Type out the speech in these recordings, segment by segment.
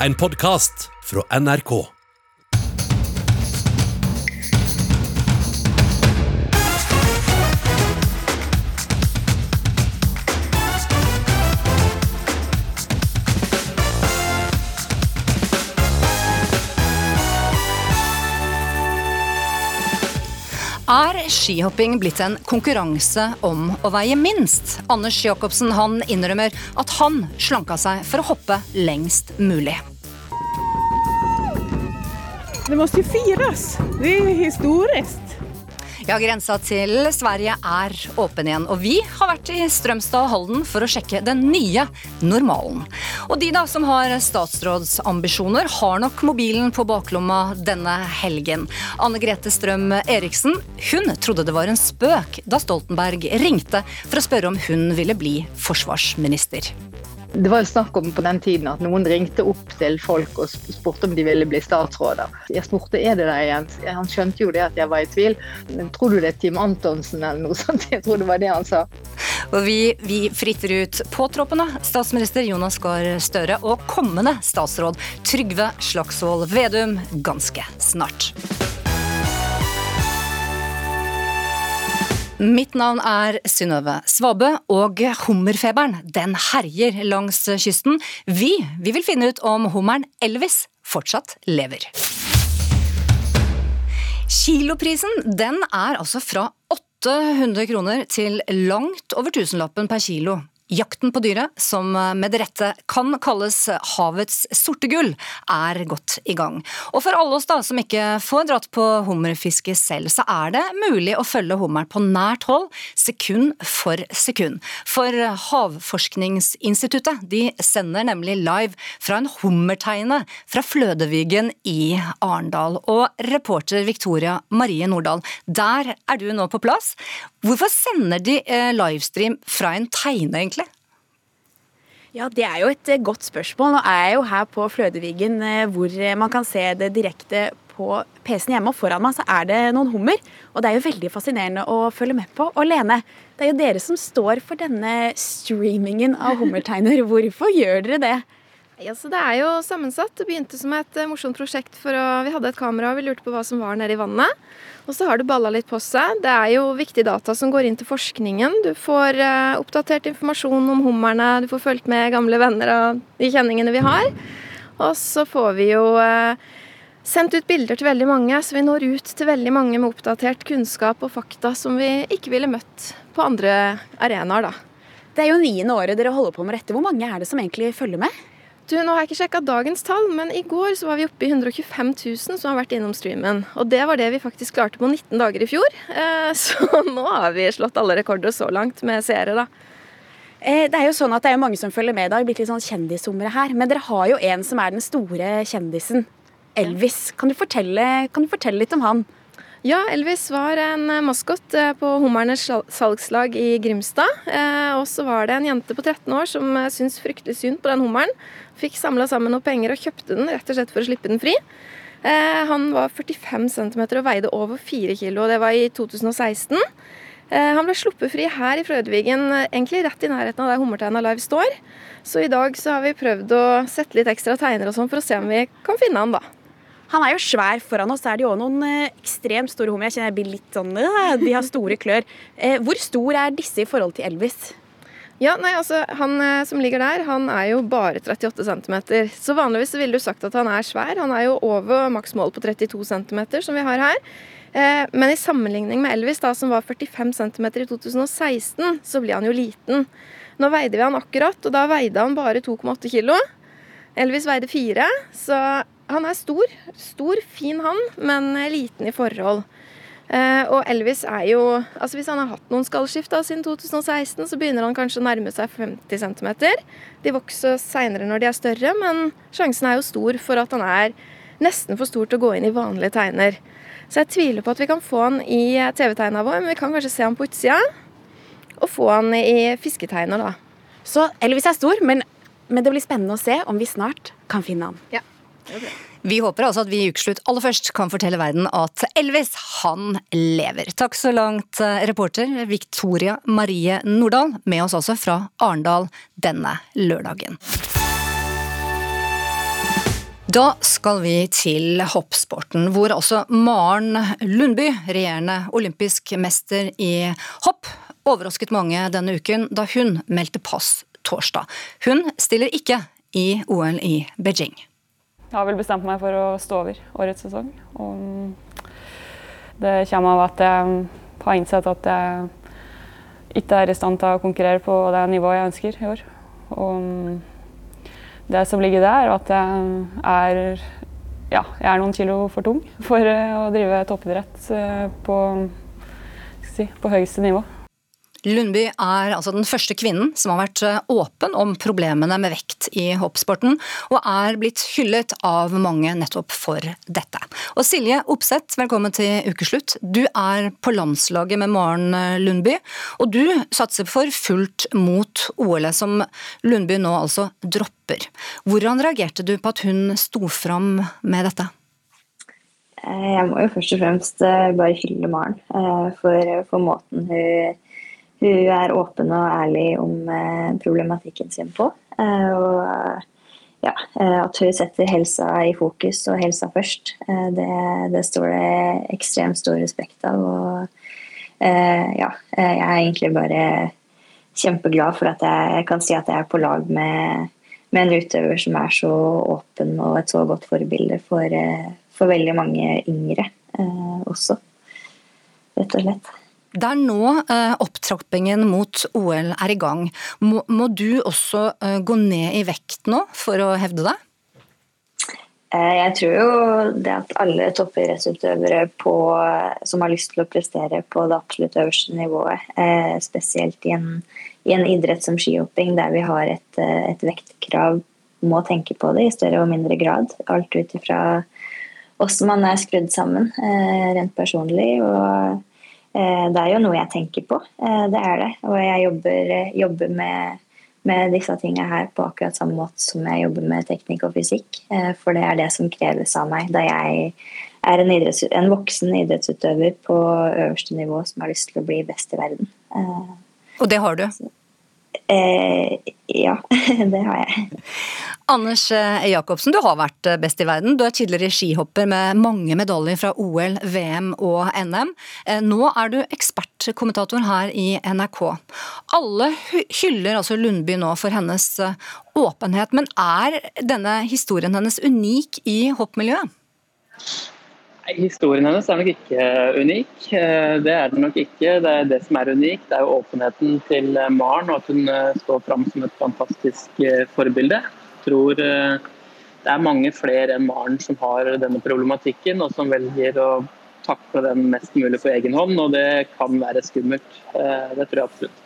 en podkast fra NRK. Skihopping blitt en konkurranse om å veie minst? Anders Jacobsen han innrømmer at han slanka seg for å hoppe lengst mulig. Det må jo feires! Det er historiskt. Ja, Grensa til Sverige er åpen igjen, og vi har vært i Strømstad og Halden for å sjekke den nye normalen. Og de da som har statsrådsambisjoner, har nok mobilen på baklomma denne helgen. Anne Grete Strøm Eriksen hun trodde det var en spøk da Stoltenberg ringte for å spørre om hun ville bli forsvarsminister. Det var jo snakk om på den tiden at noen ringte opp til folk og spurte om de ville bli statsråder. Jeg spurte er det deg igjen. Han skjønte jo det at jeg var i tvil. Tror du det er Team Antonsen eller noe sånt? Jeg tror det var det han sa. Og vi, vi fritter ut påtroppende statsminister Jonas Gahr Støre og kommende statsråd Trygve Slagsvold Vedum ganske snart. Mitt navn er Synnøve Svabø, og hummerfeberen den herjer langs kysten. Vi, vi vil finne ut om hummeren Elvis fortsatt lever. Kiloprisen den er altså fra 800 kroner til langt over tusenlappen per kilo. Jakten på dyret, som med det rette kan kalles havets sorte gull, er godt i gang. Og for alle oss da som ikke får dratt på hummerfiske selv, så er det mulig å følge hummeren på nært hold, sekund for sekund. For Havforskningsinstituttet de sender nemlig live fra en hummerteine fra Flødevigen i Arendal. Og reporter Victoria Marie Nordahl, der er du nå på plass. Hvorfor sender de livestream fra en teine, egentlig? Ja, Det er jo et eh, godt spørsmål. Nå er jeg jo her på Flødevigen eh, hvor eh, man kan se det direkte på PC-en hjemme. Og foran meg så er det noen hummer. Og det er jo veldig fascinerende å følge med på. Og Lene, det er jo dere som står for denne streamingen av hummerteiner. Hvorfor gjør dere det? Ja, så Det er jo sammensatt. Det begynte som et morsomt prosjekt. for å, Vi hadde et kamera og vi lurte på hva som var nede i vannet. Og så har det balla litt på seg. Det er jo viktige data som går inn til forskningen. Du får uh, oppdatert informasjon om hummerne, du får fulgt med gamle venner og de kjenningene vi har. Og så får vi jo uh, sendt ut bilder til veldig mange, så vi når ut til veldig mange med oppdatert kunnskap og fakta som vi ikke ville møtt på andre arenaer, da. Det er jo niende året dere holder på med dette. Hvor mange er det som egentlig følger med? Du, nå har jeg ikke sjekka dagens tall, men i går så var vi oppe i 125 000 som har vært innom streamen. Og det var det vi faktisk klarte på 19 dager i fjor. Eh, så nå har vi slått alle rekorder så langt med seere, da. Eh, det er jo sånn at det er mange som følger med. Det har blitt litt sånn kjendishumre her. Men dere har jo en som er den store kjendisen. Elvis. Kan du fortelle, kan du fortelle litt om han? Ja, Elvis var en eh, maskot på Hummernes salgslag i Grimstad. Og så var det en jente på 13 år som syntes fryktelig synd på den hummeren. Fikk samla sammen noe penger og kjøpte den rett og slett for å slippe den fri. Han var 45 cm og veide over 4 kg. Det var i 2016. Han ble sluppet fri her i Frøydvigen, egentlig rett i nærheten av der Hummerteina Live står. Så i dag så har vi prøvd å sette litt ekstra teiner og sånn for å se om vi kan finne han, da. Han er jo svær. Foran oss er det jo noen eh, ekstremt store hummer. Jeg kjenner jeg blir litt sånn øh, De har store klør. Eh, hvor stor er disse i forhold til Elvis? Ja, nei, altså, Han eh, som ligger der, han er jo bare 38 cm. Så vanligvis ville du sagt at han er svær. Han er jo over maksmål på 32 cm, som vi har her. Eh, men i sammenligning med Elvis, da, som var 45 cm i 2016, så blir han jo liten. Nå veide vi han akkurat, og da veide han bare 2,8 kg. Elvis veide 4, så han er stor. Stor, fin han, men liten i forhold. Eh, og Elvis er jo altså Hvis han har hatt noen skallskift da, siden 2016, så begynner han kanskje å nærme seg 50 cm. De vokser seinere når de er større, men sjansen er jo stor for at han er nesten for stor til å gå inn i vanlige tegner. Så jeg tviler på at vi kan få han i TV-tegna vår, men vi kan kanskje se han på utsida. Og få han i fisketegner, da. Så Elvis er stor, men, men det blir spennende å se om vi snart kan finne han. Ja. Vi håper altså at vi i Ukeslutt aller først kan fortelle verden at Elvis, han lever. Takk så langt, eh, reporter Victoria Marie Nordahl, med oss også fra Arendal denne lørdagen. Da skal vi til hoppsporten, hvor også Maren Lundby, regjerende olympisk mester i hopp, overrasket mange denne uken da hun meldte pass torsdag. Hun stiller ikke i OL i Beijing. Jeg har vel bestemt meg for å stå over årets sesong. Og det kommer av at jeg har innsett at jeg ikke er i stand til å konkurrere på det nivået jeg ønsker i år. Og det som ligger der, er at jeg er, ja, jeg er noen kilo for tung for å drive toppidrett eh, på, si, på høyeste nivå. Lundby er altså den første kvinnen som har vært eh, åpen om problemene med vekt i hoppsporten, og er blitt hyllet av mange nettopp for dette. Og Silje Opseth, velkommen til ukeslutt. Du er på landslaget med Maren eh, Lundby, og du satser for fullt mot OL, som Lundby nå altså dropper. Hvordan reagerte du på at hun sto fram med dette? Eh, jeg må jo først og fremst bare hylle Maren for, for måten hun hun er åpen og ærlig om eh, problematikken sin på. Eh, og ja, eh, at hun setter helsa i fokus og helsa først, det, det står det ekstremt stor respekt av. Og ja, jeg er egentlig bare kjempeglad for at jeg kan si at jeg er på lag med, med en utøver som er så åpen og et så godt forbilde for, for veldig mange yngre også, rett og slett. Det er nå eh, opptrappingen mot OL er i gang. Må, må du også eh, gå ned i vekt nå for å hevde deg? Eh, jeg tror jo det at alle toppidrettsutøvere som har lyst til å prestere på det absolutt øverste nivået, eh, spesielt i en, i en, idrett som skihopping der vi har et, eh, et, vektkrav, må tenke på det i større og mindre grad. Alt ut ifra hvordan man er skrudd sammen eh, rent personlig. og Eh, det er jo noe jeg tenker på, eh, det er det. Og jeg jobber, jobber med, med, disse tingene her på akkurat samme måte som jeg jobber med teknikk og fysikk. Eh, for det er det som kreves av meg da jeg er en, en voksen idrettsutøver på øverste nivå som har lyst til å bli best i verden. Og det har du? Eh, ja, det har jeg. Anders eh, Jacobsen, du har vært eh, best i verden. Du er tidligere skihopper med mange medaljer fra OL, VM og NM. Eh, nå er du ekspertkommentator her i NRK. Alle hyller altså Lundby nå for hennes åpenhet, men er denne historien hennes unik i hoppmiljøet? Historien hennes er nok ikke unik. Det er den nok ikke. Det er det som er unikt, det er jo åpenheten til Maren, og at hun står fram som et fantastisk forbilde Jeg tror eh, det er mange flere enn Maren som har denne problematikken, og som velger å takle den mest mulig på egen hånd. Og det kan være skummelt. Eh, det tror jeg absolutt.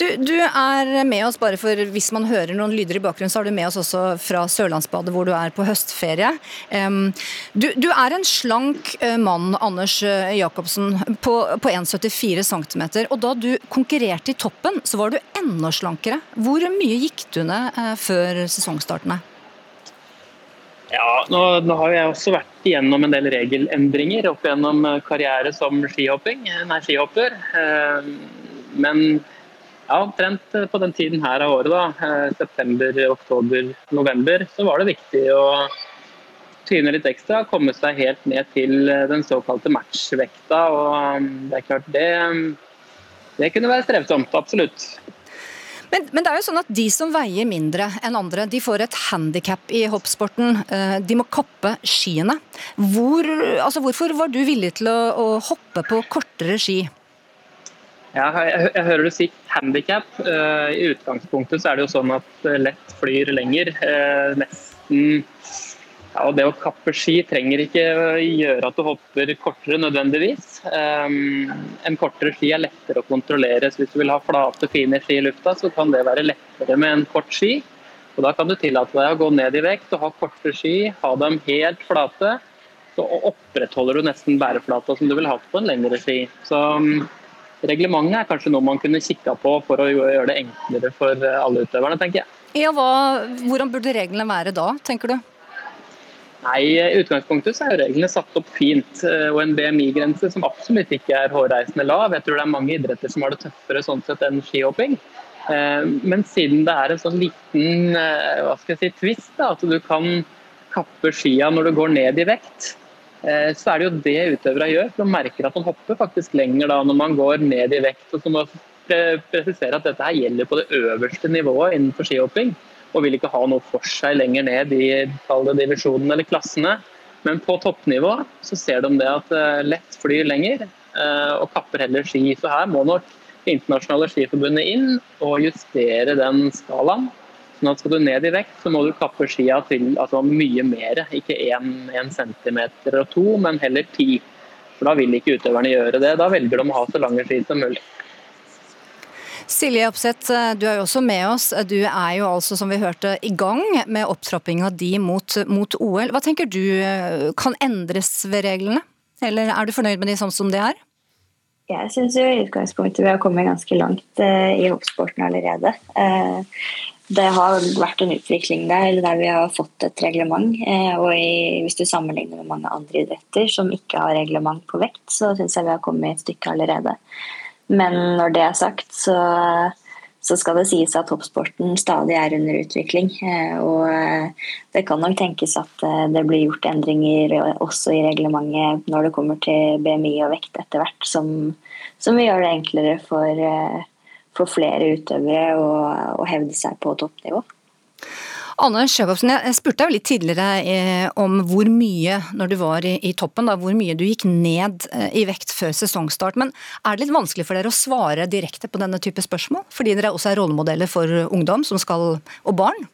Du, du, er med oss bare for hvis man hører noen lyder i bakgrunnen, så er du med oss også fra Sørlandsbadet hvor du er på høstferie. Du, du, er en slank uh, mann, Anders uh, Jacobsen, på, på 1,74 cm. Og da du konkurrerte i toppen, så var du enda slankere. Hvor mye gikk du ned uh, før sesongstartene? Ja, nå, nå, har jeg også vært igjennom en del regelendringer opp gjennom karriere som skihopping, nei, skihopper. Men ja, omtrent eh, på den tiden her av året, da, eh, september, oktober, november, så var det viktig å tyne litt ekstra. Komme seg helt ned til eh, den såkalte matchvekta. og Det er klart, det, det kunne være strevsomt. Absolutt. Men, men, det er jo sånn at de som veier mindre enn andre, de får et handikap i hoppsporten. De må kappe skiene. Hvor, altså hvorfor var du villig til å, å hoppe på kortere ski? Ja, jeg, jeg, hører du si handikap. Uh, I utgangspunktet så er det jo sånn at uh, lett flyr lenger. Uh, nesten ja, og Det å kappe ski trenger ikke gjøre at du hopper kortere nødvendigvis. Um, en kortere ski er lettere å kontrollere. så Hvis du vil ha flate, fine ski i lufta, så kan det være lettere med en kort ski. Og Da kan du tillate deg å gå ned i vekt og ha korte ski, ha dem helt flate. Så opprettholder du nesten bæreflata som du vil ha på en lengre ski. Så um, reglementet er kanskje noe man kunne kikka på for å gjøre det enklere for alle utøverne, tenker jeg. Ja, hva, Hvordan burde reglene være da, tenker du? Nei, I utgangspunktet så er reglene satt opp fint, eh, og en BMI-grense som absolutt ikke er hårreisende lav. Jeg tror det er mange idretter som har det tøffere sånn sett enn skihopping. Eh, men siden det er en sånn liten eh, hva skal jeg si, twist, da, at du kan kappe skia når du går ned i vekt, eh, så er det jo det utøvere gjør. For de merker at de hopper faktisk lenger da når man går ned i vekt. og så må presisere at dette her gjelder på det øverste nivået innenfor skihopping. Og vil ikke ha noe for seg lenger ned i divisjonene eller klassene. Men på toppnivå så ser de det at eh, lett flyr lenger og kapper heller ski. Så her må nok internasjonale skiforbundet inn og justere den skalaen. At skal du ned i vekt, så må du kappe skia til altså mye mer. Ikke én centimeter og to, men heller ti. For da vil ikke utøverne gjøre det. Da velger de å ha så lange ski som mulig. Silje Opseth, du er jo også med oss. Du er jo altså, som vi hørte, i gang med opptrappinga di mot, mot OL. Hva tenker du kan endres ved reglene? Eller er du fornøyd med de sånn som de er? Jeg syns i utgangspunktet vi har kommet ganske langt eh, i hoppsporten allerede. Eh, det har vært en utvikling der der vi har fått et reglement. Eh, og i, Hvis du sammenligner med mange andre idretter som ikke har reglement på vekt, så syns jeg vi har kommet et stykke allerede. Men når det er sagt, så, så skal det sies at hoppsporten stadig er under utvikling. Eh, og eh, det kan nok tenkes at det blir gjort endringer også i reglementet når det kommer til BMI og vekt etter hvert, som, som vil gjøre det enklere for for flere utøvere å, å hevde seg på toppnivå. Anders Jacobsen, jeg spurte deg litt tidligere eh, om hvor mye når du var i, toppen, da, hvor mye du gikk ned eh, i vekt før sesongstart. Men er det litt vanskelig for dere å svare direkte på denne type spørsmål? Fordi dere også er rollemodeller for ungdom skal, og barn?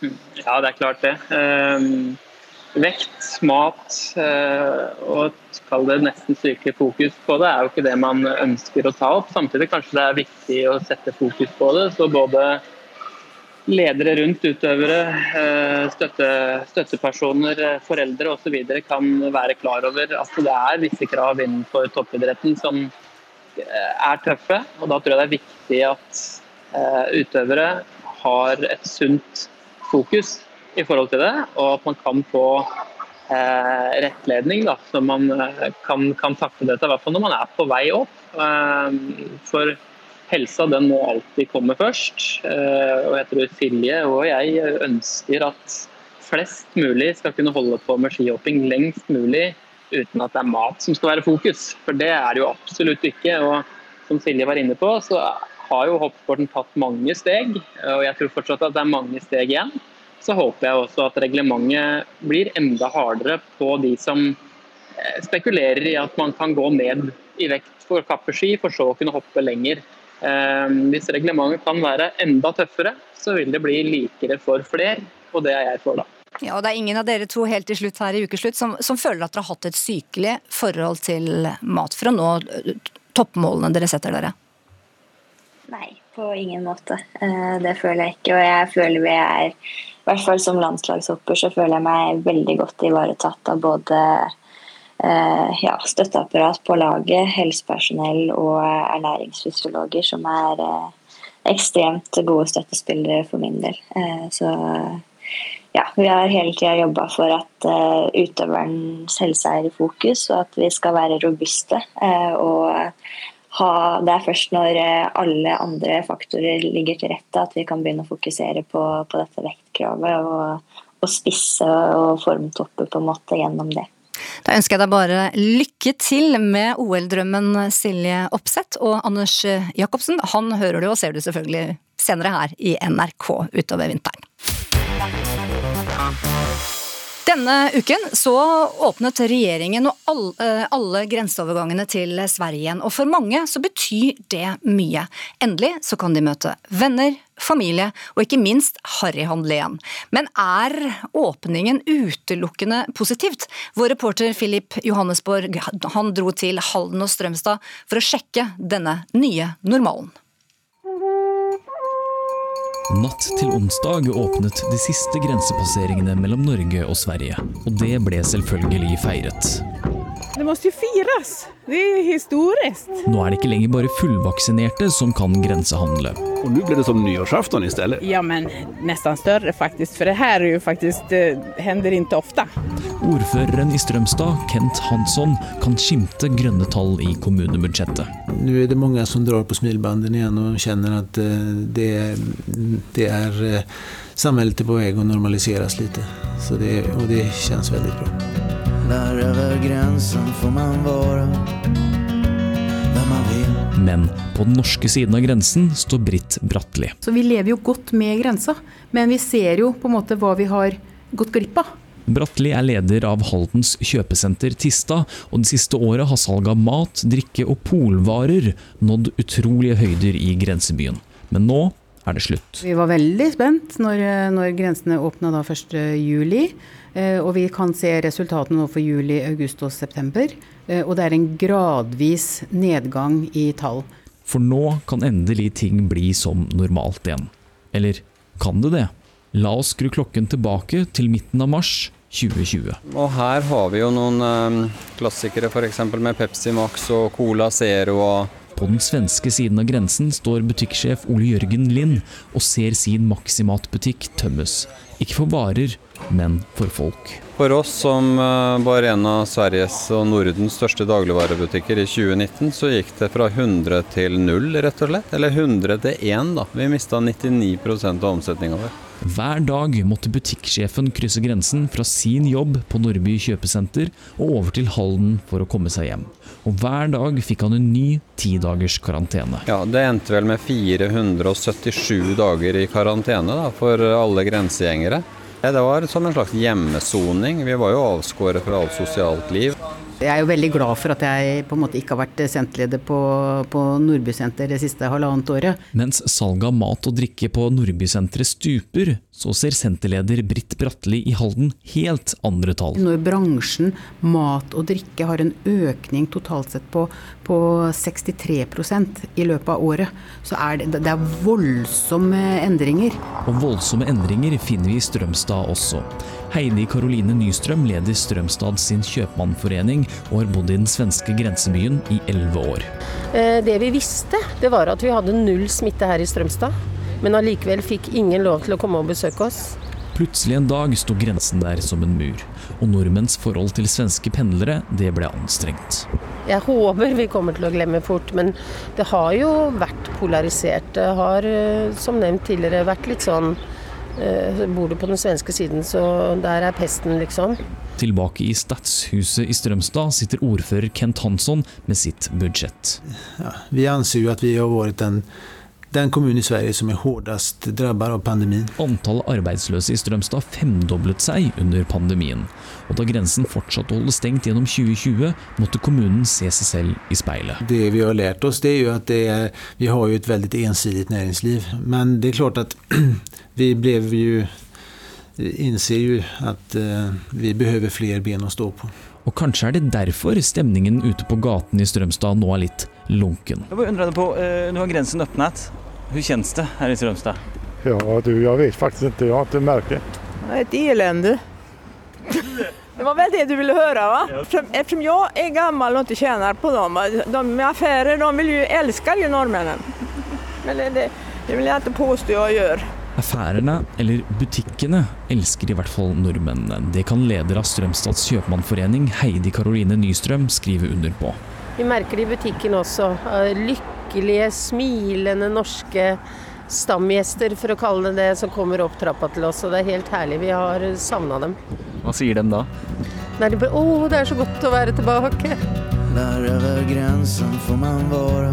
Ja, det er klart det. Um vekt, mat eh, og kall det nesten sykelig fokus på det, er jo ikke det man ønsker å ta opp. Samtidig kanskje det er viktig å sette fokus på det. Så både ledere rundt utøvere, eh, støtte, støttepersoner, foreldre osv. kan være klar over at det er visse krav innenfor toppidretten som eh, er tøffe. Og da tror jeg det er viktig at utøvere har et sunt fokus i forhold til det, og at man kan få eh, rettledning, da, så man eh, kan, kan takle dette. I hvert fall når man er på vei opp. Eh, for helsa den må alltid komme først. Eh, og jeg tror Silje og jeg ønsker at flest mulig skal kunne holde på med skihopping lengst mulig uten at det er mat som skal være fokus. For det er det jo absolutt ikke. og som Silje var inne på, så har jo hoppsporten tatt mange steg. Og jeg tror fortsatt at det er mange steg igjen så håper jeg også at reglementet blir enda hardere på de som eh, spekulerer i at man kan gå ned i vekt for kappeski, for så å kunne hoppe lenger. Eh, hvis reglementet kan være enda tøffere, så vil det bli likere for flere, og det er jeg for, da. Ja, og Det er ingen av dere to helt til slutt her i ukeslutt som, som føler at dere har hatt et sykelig forhold til mat for å nå eh, toppmålene dere setter dere? Nei, på ingen måte. Det føler jeg ikke. Og jeg føler vi er hvert fall som landslagshopper så føler jeg meg veldig godt ivaretatt av både eh, ja, støtteapparat på laget, helsepersonell og ernæringsfysiologer, som er eh, ekstremt gode støttespillere for min del. Eh, så ja, vi har hele tida jobba for at uh, utøverens helse er i fokus, og at vi skal være robuste. Uh, og ha, det er først når eh, alle andre faktorer ligger til rette at vi kan begynne å fokusere på, på dette vektkravet og, og, spisse og formtoppe på en måte gjennom det. Da ønsker jeg deg bare lykke til med OL-drømmen Silje Opseth og Anders Jacobsen. Han hører du og ser du selvfølgelig senere her i NRK utover vinteren. Denne uken så åpnet regjeringen og alle, eh, alle grenseovergangene til Sverige igjen. Og for mange så betyr det mye. Endelig så kan de møte venner, familie og ikke minst harryhandel igjen. Men er åpningen utelukkende positivt? Vår reporter Filip Johannesborg han dro til Halden og Strømstad for å sjekke denne nye normalen. Natt til onsdag åpnet de siste grensepasseringene mellom Norge og Sverige, og det ble selvfølgelig feiret. Det må jo feires! Det er historisk. Nå er det ikke lenger bare fullvaksinerte som kan grensehandle. Og nå blir det som nyårsaften i stedet. Ja, men nesten større, faktisk. For det her er jo faktisk, det hender ikke ofte. Ordføreren i Strømstad, Kent Hansson, kan skimte grønne tall i kommunebudsjettet. Nå er det mange som drar på smilbanden igjen og kjenner at det det, det er samhället Samfunnet er på vei å normaliseres litt. Så det, och det känns väldigt bra. Där över gränsen får man vara vem man vill. Men på den norske siden av grensen står Britt Bratteli. Så vi lever jo godt med grensa, men vi ser jo på en måte hva vi har gått glipp av. Bratteli er leder av Haldens kjøpesenter Tista, og det siste året har salget av mat, drikke og polvarer nådd utrolige høyder i grensebyen. Men nå er det slutt. Vi var veldig spent når, når grensene åpna da 1.7, eh, og vi kan se resultatene nå for juli, august og september. Eh, og det er en gradvis nedgang i tall. For nå kan endelig ting bli som normalt igjen. Eller kan det det? La oss skru klokken tilbake til midten av mars 2020. Og her har vi jo noen eh, klassikere, f.eks. med Pepsi Max og Cola Zero og På den svenske siden av grensen står butikksjef Ole Jørgen Lind og ser sin Maximat-butikk tømmes. Ikke for varer, men for folk. For oss som eh, var en av Sveriges og Nordens største dagligvarebutikker i 2019, så gikk det fra 100 til 0, rett og slett. Eller 100 til 1, da. Vi mista 99% av omsetninga vår. Hver dag måtte butikksjefen krysse grensen fra sin jobb på Nordby kjøpesenter og over til Halden for å komme seg hjem. Og hver dag fikk han en ny tidagers karantene. Ja, Det endte vel med 477 dager i karantene da, for alle grensegjengere. Ja, Det var som en slags hjemmesoning. Vi var jo avskåret fra alt sosialt liv. Jeg er jo veldig glad for at jeg på en måte ikke har vært senterleder på, på Nordbysenter det siste halvannet året. Mens salget av mat og drikke på Nordbysenteret stuper, så ser senterleder Britt Bratteli i Halden helt andre tall. Når bransjen mat og drikke har en økning totalt sett på, på 63% i løpet av året, så er det, det er voldsomme endringer. Og voldsomme endringer finner vi i Strømstad også. Heidi Karoline Nystrøm leder Strømstad sin kjøpmannforening og har bodd i den svenske grensebyen i elleve år. Eh, Det vi visste, det var at vi hadde null smitte her i Strømstad. Men allikevel fikk ingen lov til å komme og besøke oss. Plutselig en dag sto grensen der som en mur, og nordmenns forhold til svenske pendlere, det ble anstrengt. Jeg håper vi kommer til å glemme fort, men det har jo vært polarisert. Det har, eh, som nevnt tidligere, vært litt sånn Bor du på den svenske siden, så der er pesten, liksom. Tilbake i Stadshuset i Strømstad sitter ordfører Kent Hansson med sitt budsjett. Ja, vi anser jo at vi har vært den, den kommunen i Sverige som er hardest rammet av pandemien. Antallet arbeidsløse i Strømstad femdoblet seg under pandemien. Og da grensen fortsatte å holde stengt gjennom 2020, måtte kommunen se seg selv i speilet. Det vi har lært oss det er jo at det er, vi har jo et veldig ensidig næringsliv. Men det er klart at vi ble jo innser jo at eh, vi behøver flere ben å stå på. Og kanskje er det derfor stemningen ute på gaten i Strømstad nå er litt lunken. Jeg bare deg på, eh, nu har grensen åpnet. Hvordan kjennes det her i Strømstad? Ja du, jeg vet faktisk ikke. Jeg har ikke merket. det. er et elende. Det var vel det du ville høre? va? Eftersom, jeg er gammel og ikke tjener på dem. De med affærer de vil jo elsker jo nordmennene. Men det, det, vil jeg ikke påstå jeg gör. Affærene, eller butikkene, elsker i hvert fall nordmennene. Det kan leder av Strømstads kjøpmannforening, Heidi Karoline Nystrøm, skrive under på. Vi merker det i butikken også. Eh, Lykkelige, smilende norske stamgjester, for å kalle det det, som kommer opp trappa til oss. Og det er helt herlig. Vi har savna dem. Hva sier dem da? Nei, de bare Å, det er så godt å være tilbake. Der over grensen får man vara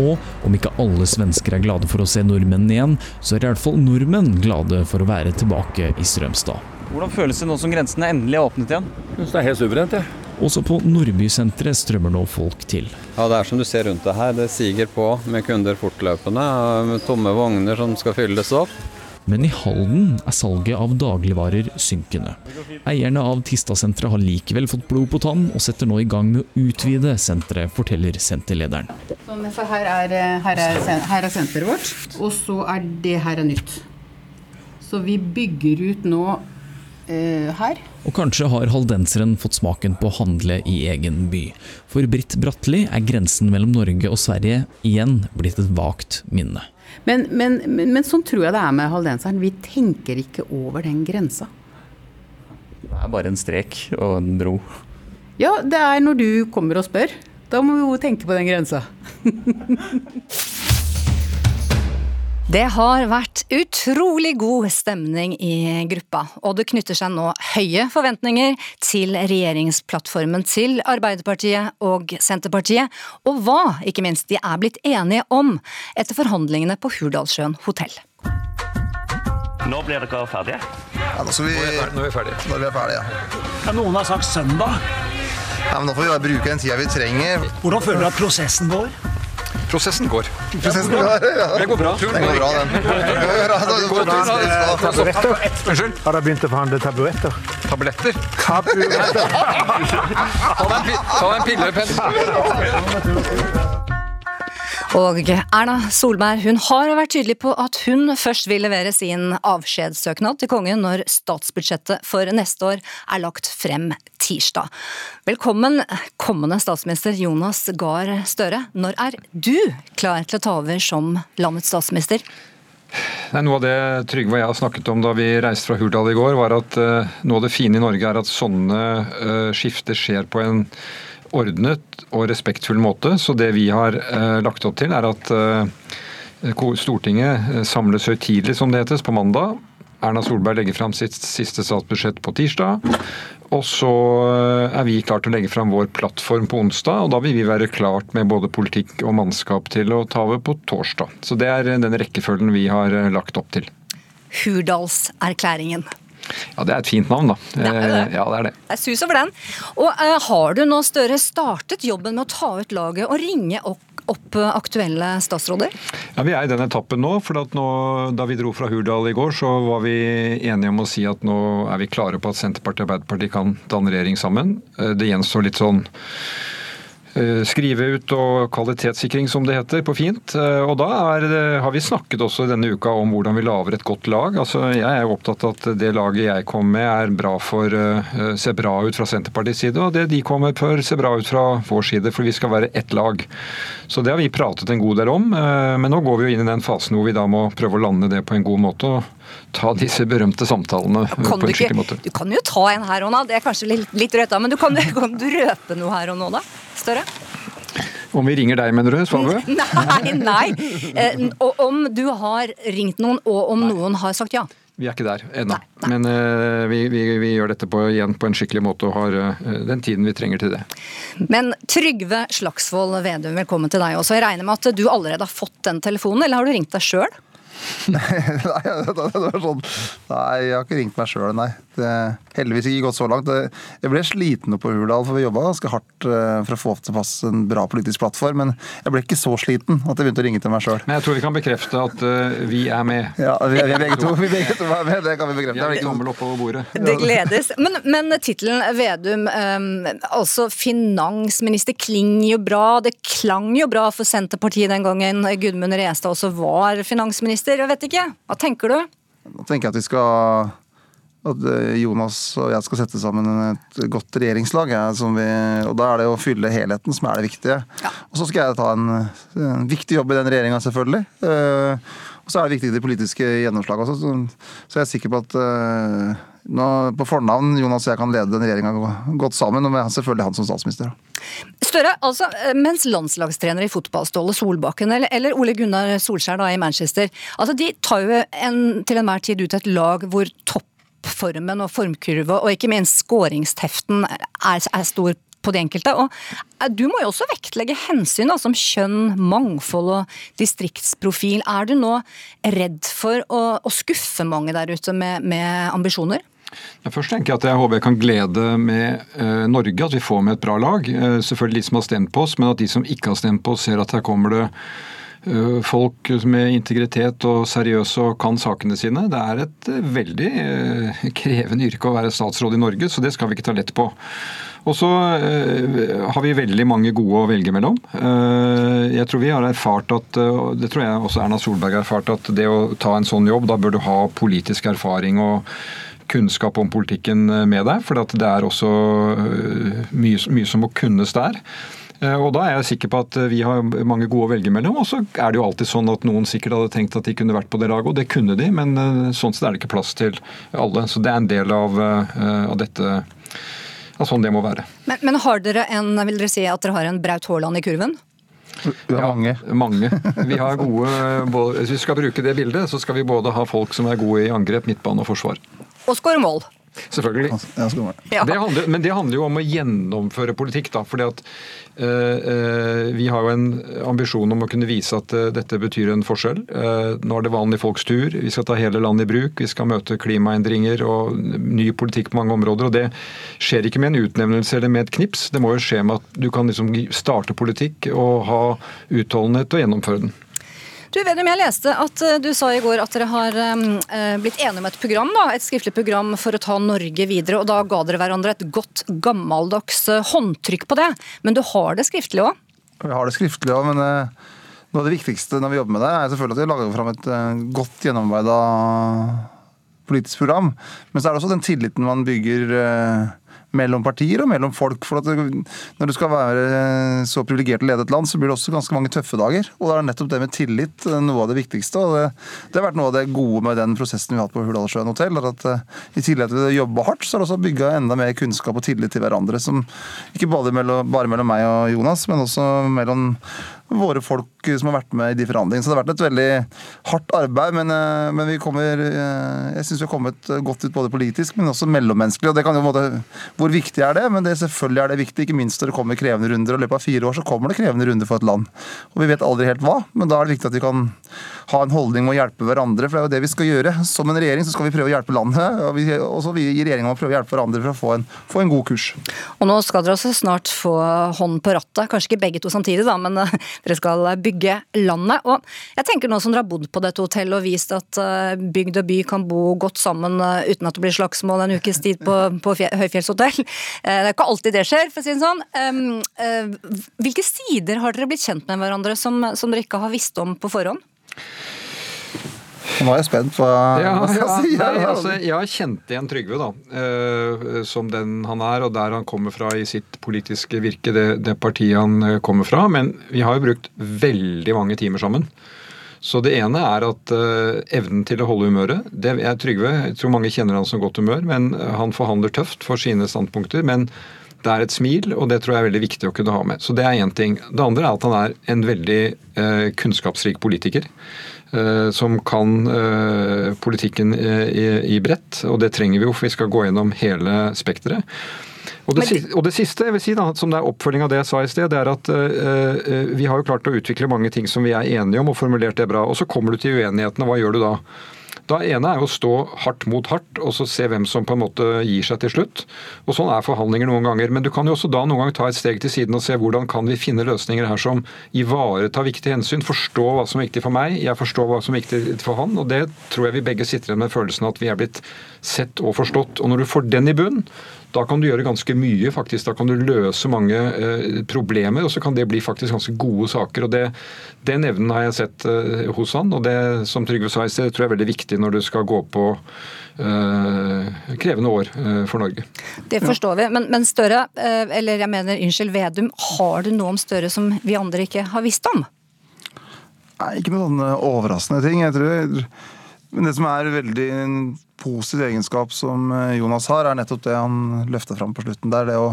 Og om ikke alle svensker er glade for å se nordmennene igjen, så er i hvert fall nordmenn glade for å være tilbake i Strømstad. Hvordan føles det nå som grensene endelig er åpnet igjen? Jeg Synes det er helt suverent, jeg. Også på Nordbysenteret strømmer nå folk til. Ja, Det er som du ser rundt det her. Det siger på med kunder fortløpende. Med tomme vogner som skal fylles opp. Men i Halden er salget av dagligvarer synkende. Eierne av Tista-senteret har likevel fått blod på tann, og setter nå i gang med å utvide senteret, forteller senterlederen. For her er, her, er, her er senteret vårt, og så er det her er nytt. Så vi bygger ut nå eh, her. Og kanskje har haldenseren fått smaken på å handle i egen by. For Britt Bratteli er grensen mellom Norge og Sverige igjen blitt et vagt minne. Men, men, men, men sånn tror jeg det er med haldenseren. Vi tenker ikke over den grensa. Det er bare en strek og en bro. Ja, det er når du kommer og spør. Da må vi jo tenke på den grensa. Det har vært utrolig god stemning i gruppa, og det knytter seg nå høye forventninger til regjeringsplattformen til Arbeiderpartiet og Senterpartiet, og hva, ikke minst, de er blitt enige om etter forhandlingene på Hurdalssjøen hotell. Nå blir dere ferdige? Ja, nå, skal vi, nå er vi ferdige. Vi er ferdige, ja. Ja, noen har sagt søndag. ja men nå får vi bare bruke den tida vi trenger. Hvordan føler du at prosessen går? Prosessen går. Prosessen går, ja. Det går bra. Den går bra, den. Taburetter? Unnskyld? Har dere begynt å forhandle taburetter? Tabletter? Taburetter. Ta deg en pille, Pent. Og Erna Solberg hun har vært tydelig på at hun først vil levere sin avskjedssøknad til kongen når statsbudsjettet for neste år er lagt frem tirsdag. Velkommen, kommende statsminister Jonas Gahr Støre. Når er du klar til å ta over som landets statsminister? Nei, noe av det Trygve og jeg har snakket om da vi reiste fra Hurdal i går, var at uh, noe av det fine i Norge er at sånne uh, skifter skjer på en ordnet og respektfull måte. Så det vi har uh, lagt opp til, er at Stortinget samles høytidelig, som det hetes, på mandag. Erna Solberg legger fram sitt siste statsbudsjett på tirsdag. Og så er vi klare til å legge fram vår plattform på onsdag, og da vil vi være klart med både politikk og mannskap til å ta over på torsdag. Så det er den rekkefølgen vi har lagt opp til. Hurdalserklæringen. Ja, Det er et fint navn, da. Det er det. Ja, det er det. Jeg sus over den. Og uh, Har du nå Støre startet jobben med å ta ut laget og ringe opp, opp aktuelle statsråder? Ja, Vi er i den etappen nå. for nå, Da vi dro fra Hurdal i går, så var vi enige om å si at nå er vi klare på at Senterpartiet og Arbeiderpartiet kan danne regjering sammen. Det gjenstår litt sånn skrive ut og kvalitetssikring, som det heter på fint. Og da er, har vi snakket også denne uka om hvordan vi lager et godt lag. Altså, jeg er opptatt av at det laget jeg kom med er bra for, ser bra ut fra Senterpartiets side, og det de kommer for ser bra ut fra vår side, for vi skal være ett lag. Så det har vi pratet en god del om. Men nå går vi jo inn i den fasen hvor vi da må prøve å lande det på en god måte. og ta disse berømte samtalene kan på en skikkelig måte. Du kan jo ta en her og nå, det er kanskje litt, litt rødt, men du kan, kan du røpe noe her og nå, da? Større? Om vi ringer deg, mener du, Svabø? Nei, nei. Eh, og om du har ringt noen, og om nei. noen har sagt ja. Vi er ikke der ennå. Men uh, vi, vi, vi, gjør dette på, igjen på en skikkelig måte og har uh, den tiden vi trenger til det. Men Trygve Slagsvold Vedum, velkommen til deg også. Jeg regner med at du allerede har fått den telefonen, eller har du ringt deg sjøl? nei, det var sånn Nei, jeg har ikke ringt meg sjøl, nei. Det heldigvis ikke gått så langt. Jeg ble sliten oppe på Hurdal, for vi jobba ganske hardt eh, for å få til pass en bra politisk plattform. Men jeg ble ikke så sliten at jeg begynte å ringe til meg sjøl. Men jeg tror vi kan bekrefte at uh, vi er med. Ja, vi vi begge to. Vi begge to er med, det kan vi bekrefte. Vi er tommel oppover bordet. Det gledes. Men, men tittelen Vedum, um, altså finansminister, klinger jo bra. Det klang jo bra for Senterpartiet den gangen Gudmund Restad også var finansminister. Jeg vet ikke, hva tenker du? Nå tenker jeg at vi skal at eh, Jonas og jeg skal sette sammen et godt regjeringslag. Ja, vi, og Da er det å fylle helheten som er det viktige. Ja. Og Så skal jeg ta en, en viktig jobb i den regjeringa, selvfølgelig. Uh, og så er det viktig det politiske gjennomslaget også. Så, så jeg er sikker på at uh, nå, på fornavn Jonas og jeg kan lede den regjeringa godt sammen, og selvfølgelig han som statsminister. Støre, altså, mens landslagstrener i fotball Ståle Solbakken eller, eller Ole Gunnar Solskjær da, i Manchester altså de tar jo en, til enhver tid ut et lag hvor toppformen og formkurve, og ikke minst skåringsteften er, er stor på de enkelte. Og eh, du må jo også vektlegge hensyn da, som kjønn, mangfold og distriktsprofil. Er du nå redd for å, å skuffe mange der ute med, med ambisjoner? Først tenker jeg at jeg håper jeg kan glede med eh, Norge, at vi får med et bra lag. Eh, selvfølgelig de som har stemt på oss, men at de som ikke har stemt på oss, ser at her kommer det Eh, folk med integritet og seriøse og kan sakene sine. Det er et eh, veldig eh, krevende yrke å være statsråd i Norge, så det skal vi ikke ta lett på. Og så har vi veldig mange gode å velge mellom. Jeg tror vi har erfart at, det tror jeg også Erna Solberg har erfart, at det å ta en sånn jobb, da bør du ha politisk erfaring og kunnskap om politikken med deg. For det er også mye, mye som må kunnes der. Eh, og Da er jeg sikker på at eh, vi har mange gode å velge mellom. Og så er det jo alltid sånn at noen sikkert hadde tenkt at de kunne vært på det laget, og det kunne de, men eh, sånn sett er det ikke plass til alle. Så det er en del av, av dette. Ja, sånn det må være. Men, men, har dere en, vil dere si at dere har en Braut Haaland i kurven? Vi har mange. Mange. Vi har gode, både, Hvis vi skal bruke det bildet, så skal vi både ha folk som er gode i angrep, midtbane og forsvar. Og skåre mål. Selvfølgelig. Ja. Det handler, men det handler jo om å gjennomføre politikk. da, fordi at eh, eh, Vi har jo en ambisjon om å kunne vise at øh, dette betyr en forskjell. Uh, nå er det vanlige folks tur. Vi skal ta hele landet i bruk. Vi skal møte klimaendringer og ny politikk på mange områder. og Det skjer ikke med en utnevnelse eller med et knips. Det må jo skje med at du kan liksom starte politikk og ha utholdenhet og gjennomføre den. Du, Vedum, jeg leste at eh, du sa i går at dere har eh, blitt enige om et program, da, et skriftlig program for å ta Norge videre. og Da ga dere hverandre et godt gammeldags eh, håndtrykk på det. Men du har det skriftlig òg? Vi har det skriftlig òg, men noe av det viktigste når vi jobber med det, er selvfølgelig at vi lager fram et godt gjennomarbeida politisk program. Men så er det også den tilliten man bygger mellom partier og mellom folk. For det, når du skal være eh, så privilegert å lede et land, så blir det også ganske mange tøffe dager. Og da er nettopp det med tillit eh, noe av det viktigste. Og det, det har vært noe av det gode med den prosessen vi har hatt på Hurdalssjøen hotell. at eh, I tillegg til å jobbe hardt, så er det også bygga enda mer kunnskap og tillit til hverandre. Som ikke bare mellom, bare mellom meg og Jonas, men også mellom våre folk som har vært med i de forhandlingene. Så det har vært et veldig hardt arbeid, men, eh, men vi kommer eh, Jeg syns vi har kommet godt ut både politisk, men også mellommenneskelig. og det kan jo måte, Hvor viktig er det? Men det selvfølgelig er det viktig, ikke minst når det kommer krevende runder. og I løpet av fire år så kommer det krevende runder for et land. Og vi vet aldri helt hva, men da er det viktig at vi kan ha en holdning med å hjelpe hverandre, for det er jo det vi skal gjøre. Som en regjering så skal vi prøve å hjelpe landet, og vi, også vi i regjeringa må prøve å hjelpe hverandre for å få en, få en god kurs. Og nå skal dere også snart få hånd på rattet, kanskje ikke begge to samtidig, da, men dere skal bygge landet. Og jeg tenker nå som dere har bodd på dette hotellet og vist at eh, bygd og by kan bo godt sammen eh, uten at det blir slagsmål en ukes tid på, på høyfjellshotell. Eh, Det er ikke alltid det skjer, for å si det sånn. Hvilke sider har dere blitt kjent med hverandre som, som dere ikke har visst om på forhånd? Nå er jeg spent på Ja, hva ja, si. si. nei, altså, jeg har kjent igjen Trygve da, eh, som den han er, og der han kommer fra i sitt politiske virke, det, det partiet han eh, kommer fra. Men vi har jo brukt veldig mange timer sammen. Så det ene er at uh, evnen til å holde humøret. Det er Trygve. Jeg tror mange kjenner han som godt humør, men han forhandler tøft for sine standpunkter. men det er et smil, og det tror jeg er veldig viktig å kunne ha med. Så Det er én ting. Det andre er at han er en veldig uh, kunnskapsrik politiker. Eh, som kan eh, politikken eh, i, i bredt, og det trenger vi jo, for vi skal gå gjennom hele spekteret. Og det, siste, og det siste jeg vil si da, som det er oppfølging av det jeg sa i sted, det er at eh, vi har jo klart å utvikle mange ting som vi er enige om og formulert det bra. Og så kommer du til uenighetene. Hva gjør du da? Da ene er å stå hardt mot hardt og så se hvem som på en måte gir seg til slutt. Og Sånn er forhandlinger noen ganger. Men du kan jo også da noen ganger ta et steg til siden og se hvordan kan vi finne løsninger her som ivaretar viktige hensyn. Forstå hva som er viktig for meg, jeg forstår hva som er viktig for han. Og det tror jeg vi begge sitter igjen med følelsen at vi er blitt sett og forstått. Og når du får den i bunn, da kan du gjøre ganske mye, faktisk. Da kan du løse mange eh, problemer, og så kan det bli faktisk ganske gode saker. og det, Den evnen har jeg sett eh, hos han, og det som Trygve sa i sted, tror jeg er veldig viktig når du skal gå på eh, krevende år eh, for Norge. Det forstår vi. Men, men Støre, eh, eller jeg mener unnskyld, Vedum, har du noe om Støre som vi andre ikke har visst om? Nei, ikke noen sånne overraskende ting. Jeg tror, men det som er veldig en positiv egenskap som eh, Jonas har, er nettopp det han løfta fram på slutten. Det er det å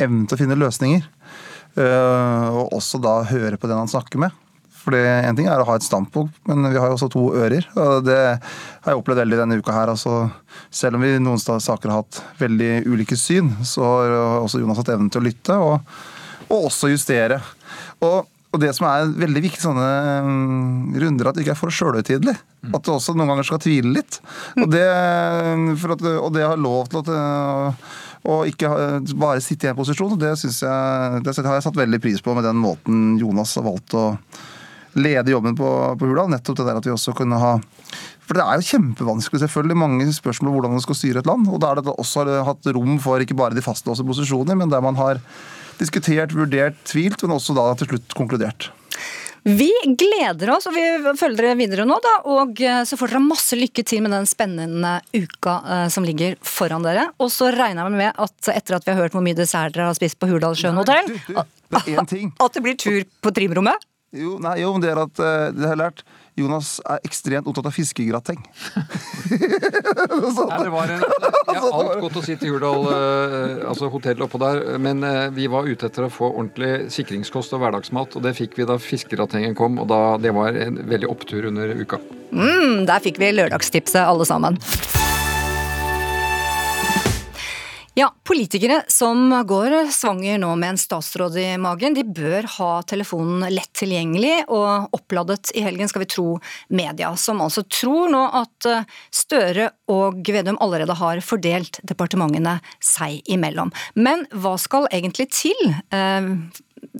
evne til å finne løsninger. Eh, Og også da høre på den han snakker med. For En ting er å ha et standpunkt, men vi har jo også to ører. og Det har jeg opplevd veldig denne uka her. Altså, selv om vi i noen saker har hatt veldig ulike syn, så har også Jonas hatt evnen til å lytte, og, og også justere. Og, og det som er veldig viktig sånne mm, runder, at det ikke er for sjølhøytidelig. At du også noen ganger skal tvile litt. Og det, for at, og det har lov til å og ikke bare sitte i en posisjon. og Det, jeg, det har jeg satt veldig pris på med den måten Jonas har valgt å lede jobben på, på Hurdal. Nettopp det der at vi også kunne ha For det er jo kjempevanskelig, selvfølgelig, mange spørsmål om hvordan man skal styre et land. Og da er det også hatt rom for ikke bare de fastlåste posisjoner, men der man har diskutert, vurdert, tvilt, men også da til slutt konkludert. Vi gleder oss, og vi følger dere videre nå, da. Og eh, så får dere masse lykke til med den spennende uka eh, som ligger foran dere. Og så regner jeg med at etter at vi har hørt hvor mye dessert dere har spist på Hurdalssjøen hotell, at det blir tur på trimrommet. Jo, nei, jo, det er at eh, det har lært. Jonas er ekstremt opptatt av fiskegrateng. Nei, det var en, jeg har alt godt å si til Hurdal, eh, altså hotellet oppå der, men eh, vi var ute etter å få ordentlig sikringskost og hverdagsmat, og det fikk vi da fiskegratengen kom, og da, det var en veldig opptur under uka. Mm, der fikk vi lørdagstipset alle sammen. Ja, Politikere som går svanger nå med en statsråd i magen, de bør ha telefonen lett tilgjengelig og oppladet i helgen, skal vi tro media, som altså tror nå at eh, Støre og Vedum allerede har fordelt departementene seg imellom. Men hva skal egentlig til eh,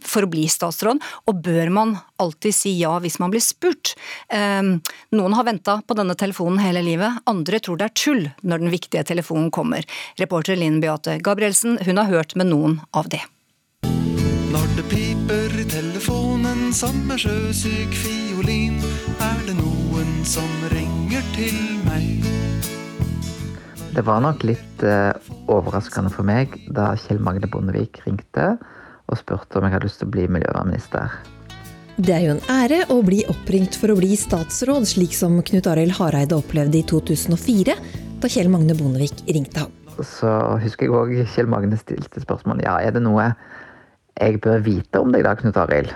for å bli statsråd, og bør man alltid si ja hvis man blir spurt? Eh, noen har venta på denne telefonen hele livet, andre tror det er tull når den viktige telefonen kommer. Reporter Linn Beate Gabrielsen hun har hørt med noen av det. Når det piper i telefonen som en sjøsyk fiolin, er det noen som ringer til meg. Det var nok litt eh, overraskende for meg da Kjell Magne Bondevik ringte og spurte om jeg hadde lyst til å bli miljøvernminister. Det er jo en ære å bli oppringt for å bli statsråd, slik som Knut Arild Hareide opplevde i 2004, da Kjell Magne Bondevik ringte ham. Så husker jeg òg Kjell Magne stilte spørsmål ja, er det noe jeg bør vite om deg da, Knut Arild,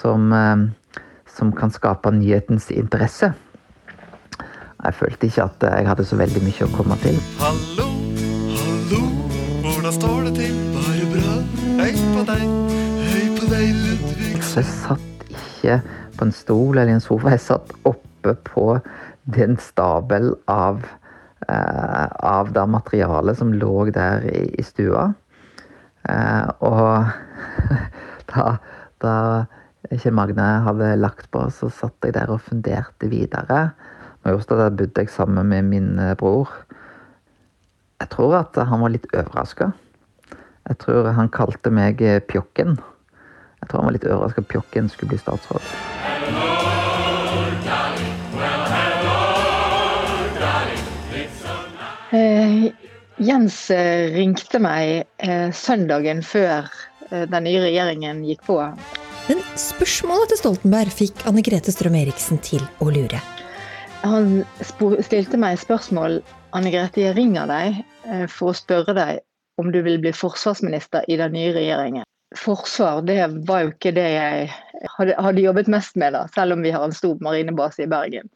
som, eh, som kan skape nyhetens interesse. Jeg følte ikke at jeg hadde så veldig mye å komme til. Hallo, hallo, hvordan står det til? Bra. Hei på deg, hei på deg, Ludvig. Så jeg satt ikke på en stol eller en sofa, jeg satt oppe på den stabel av, eh, av det materialet som lå der i, i stua. Eh, og da, da Kjell Magne hadde lagt på, så satt jeg der og funderte videre. Just da bodde jeg sammen med min bror. Jeg tror at han var litt overraska. Jeg tror han kalte meg eh, Pjokken. Jeg tror han var litt overraska at Pjokken skulle bli statsråd. Eh, Jens eh, ringte meg eh, søndagen før eh, den nye regjeringen gikk på. Men spørsmålet til Stoltenberg fikk Anne Grete Strøm-Eriksen til å lure. Han stilte meg spørsmål Anne Grete, jeg ringer deg eh, for å spørre deg om du vil bli forsvarsminister i den nye regjeringen. Forsvar det var jo ikke det jeg hadde, hadde jobbet mest med, da, selv om vi har en stor marinebase i Bergen.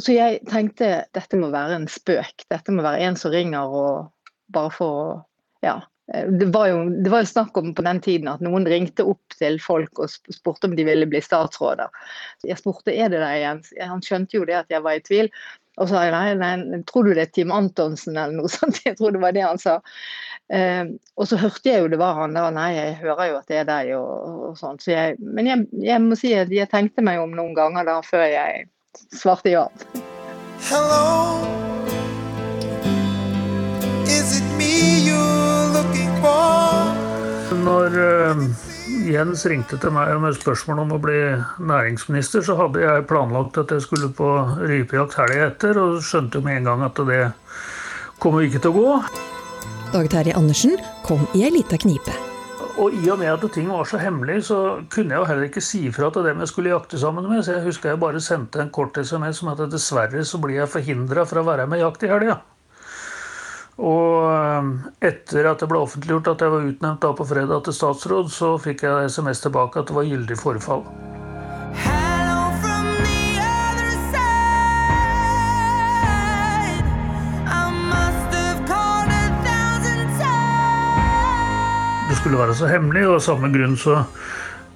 Så jeg tenkte dette må være en spøk. Dette må være en som ringer og bare for Ja. Det var, jo, det var jo snakk om på den tiden at noen ringte opp til folk og spurte om de ville bli statsråder. Jeg spurte er det deg, Jens. Han skjønte jo det at jeg var i tvil. Og så sa jeg nei, nei, tror du det er Tim Antonsen eller noe sånt? Jeg tror det var det han sa. Eh, og så hørte jeg jo det var han da. Nei, jeg hører jo at det er deg og, og sånn. Så jeg, men jeg, jeg må si at jeg tenkte meg om noen ganger da før jeg svarte ja. Hello, is it me you're looking for? Når eh, Jens ringte til meg med spørsmål om å bli næringsminister, så hadde jeg planlagt at jeg skulle på rypejakt helga etter, og skjønte jo med en gang at det kommer ikke til å gå. Dag Terje Andersen kom i ei lita knipe. Og i og med at ting var så hemmelig, så kunne jeg jo heller ikke si fra til dem jeg skulle jakte sammen med. Så jeg husker jeg bare sendte en kort SMS om at dessverre så blir jeg forhindra fra å være med jakt i helga. Og eh, etter at det ble offentliggjort at jeg var utnevnt da på fredag til statsråd, så fikk jeg SMS tilbake at det var gyldig forfall. Det skulle være så hemmelig, og av samme grunn så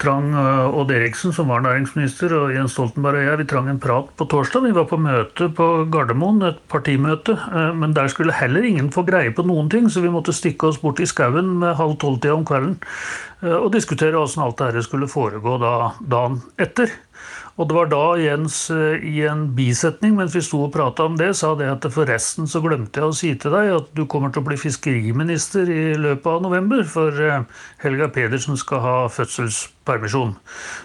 trang eh, Odd Eriksen, som var næringsminister, og Jens Stoltenberg og jeg, vi trang en prat på torsdag. Vi var på møte på Gardermoen, et partimøte. eh, Men der skulle heller ingen få greie på noen ting, så vi måtte stikke oss bort i skauen med halv tolv-tida om kvelden eh, og diskutere åssen alt dette skulle foregå da, dagen etter. Og det var da Jens eh, i en bisetning mens vi sto og prata om det, sa det at forresten så glemte jeg å si til deg at du kommer til å bli fiskeriminister i løpet av november, for eh, Helga Pedersen skal ha fødselspermisjon.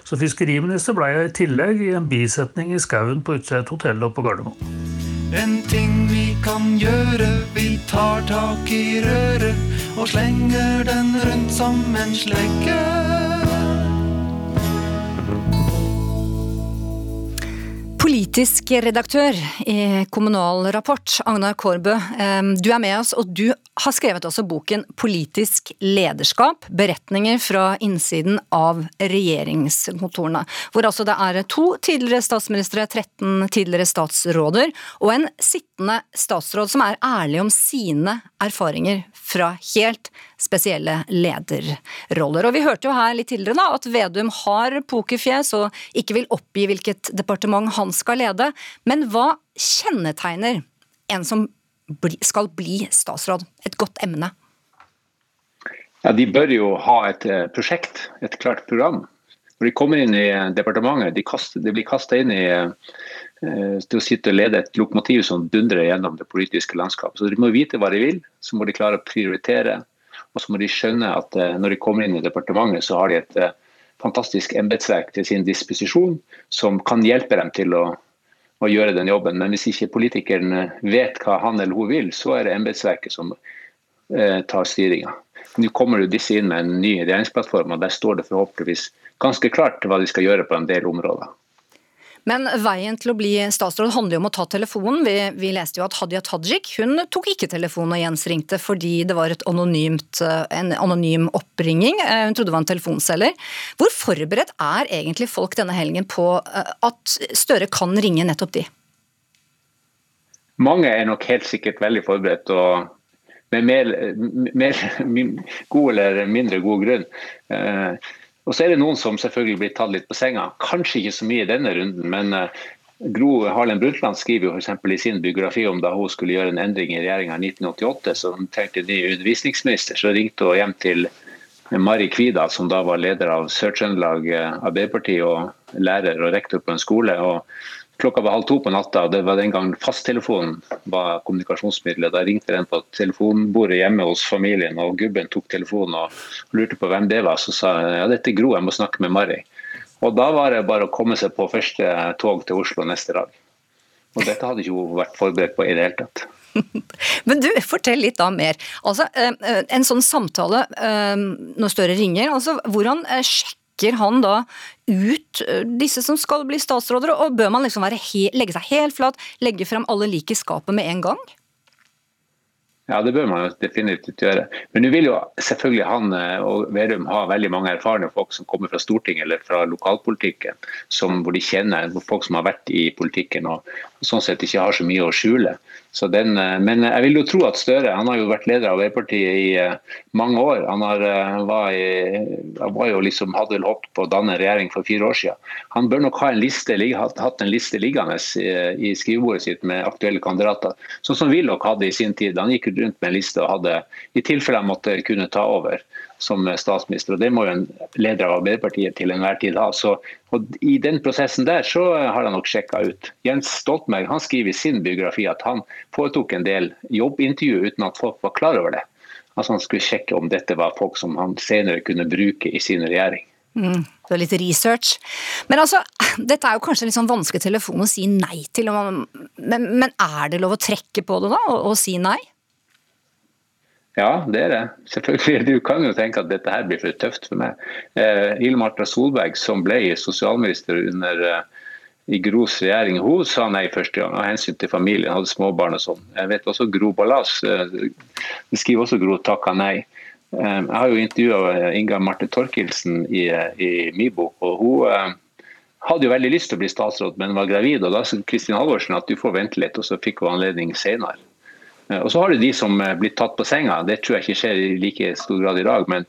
Så fiskeriminister ble jeg i tillegg i en bisetning i skauen på utsida av hotell oppe på Gardermoen. En ting vi kan gjøre, vi tar tak i røret og slenger den rundt som en slegge. Politisk redaktør i Kommunal Rapport, Agnar Kårbø. Du er med oss, og du har skrevet også boken 'Politisk lederskap beretninger fra innsiden av regjeringskontorene'. Hvor altså det er to tidligere statsministre, 13 tidligere statsråder og en sittende statsråd som er ærlig om sine erfaringer fra helt spesielle lederroller. Og Vi hørte jo her litt tidligere da, at Vedum har pokerfjes og ikke vil oppgi hvilket departement han skal lede. Men hva kjennetegner en som skal bli statsråd? Et godt emne? Ja, De bør jo ha et eh, prosjekt, et klart program. Når de kommer inn i departementet, de, kaster, de blir kasta inn i eh, til å sitte og lede et lokomotiv som dundrer gjennom det politiske landskapet. Så De må vite hva de vil, så må de klare å prioritere. Og så må de skjønne at eh, når de kommer inn i departementet, så har de et eh, fantastisk embetsverk til sin disposisjon som kan hjelpe dem til å, å, gjøre den jobben. Men hvis ikke politikeren eh, vet hva han eller hun vil, så er det embetsverket som eh, tar styringa. Nå kommer jo disse inn med en ny regjeringsplattform, og der står det forhåpentligvis ganske klart hva de skal gjøre på en del områder. Men veien til å bli statsråd handler jo om å ta telefonen. Vi, vi leste jo at Hadia Tajik hun tok ikke telefonen og Jens ringte fordi det var anonymt, eh, en anonym oppringing. Eh, hun trodde det var en telefonselger. Hvor forberedt er egentlig folk denne helgen på eh, at Støre kan ringe nettopp de? Mange er nok helt sikkert veldig forberedt. og med mer, mer, god eller mindre god grunn. Og så er det noen som selvfølgelig blir tatt litt på senga. Kanskje ikke så mye i denne runden, men uh, Gro Harlem Brundtland skriver jo f.eks. i sin biografi om da hun skulle gjøre en endring i regjeringa i 1988, så hun trengte ny undervisningsminister. Så ringte hun hjem til Mari Kvida, som da var leder av Sør-Trøndelag eh, Arbeiderparti og lærer og rektor på en skole. og Klokka var halv to på natta, og det var den gang fasttelefonen var kommunikasjonsmiddelet. Da ringte den på telefonbordet hjemme hos familien, og gubben tok telefonen og lurte på hvem det var. Så sa jeg ja, dette er Gro, jeg må snakke med Mari. Og da var det bare å komme seg på første tog til Oslo neste dag. Og dette hadde ikke hun vært forberedt på i det hele tatt. Men du, fortell litt da mer. Altså, eh, eh, En sånn samtale eh, når Støre ringer, altså hvordan sjekker trekker han da ut disse som skal bli statsråder, og bør man liksom legge seg helt flat, legge frem alle lik i skapet med en gang? Ja, det bør man definitivt gjøre. Men nå vil jo selvfølgelig han og Verum ha veldig mange erfarne folk som kommer fra Stortinget eller fra lokalpolitikken, som, hvor de kjenner folk som har vært i politikken og sånn sett ikke har så mye å skjule. Den, eh, men jeg vil jo tro at Støre han har jo vært leder av Arbeiderpartiet i uh, mange år. Han har, uh, var, i, var, jo liksom, hadde vel håpet på å danne regjering for fire år siden. Han bør nok ha en liste, hatt, en liste liggende i, i, skrivebordet sitt med aktuelle kandidater. Sånn som Willoch hadde i sin tid. Han gikk rundt med en liste og hadde, i tilfelle han måtte kunne ta over som statsminister. og Det må jo en leder av Arbeiderpartiet til enhver tid ha. Så, I den prosessen der så har han nok sjekka ut. Jens Stoltenberg han skriver i sin biografi at han foretok en del jobbintervju uten at folk var klar over det. Altså Han skulle sjekke om dette var folk som han senere kunne bruke i sin regjering. Mm, det er litt research. Men altså, dette er jo kanskje en litt sånn vanskelig telefon å si nei til. Men, men er det lov å trekke på det da, og, og si nei? Ja, det er det. Selvfølgelig. Du kan jo tenke at dette her blir for tøft for meg. Eh, Hilde Marta Solberg, som ble sosialminister under eh, i Gros regjering, hun sa nei første gang av hensyn til familien, hadde småbarn og sånn. Jeg vet også Gro Ballas eh, skriver også Gro takka nei. Eh, jeg har jo intervjua eh, Inga Marte Torkelsen i, eh, i min bok, og hun hadde jo veldig lyst til å bli statsråd, men var gravid. og Da sa Kristin Halvorsen at du får vente litt, og så fikk hun anledning senere. Eh, og så har du de som eh, blir tatt på senga. Det tror jeg ikke skjer i like stor grad i dag. men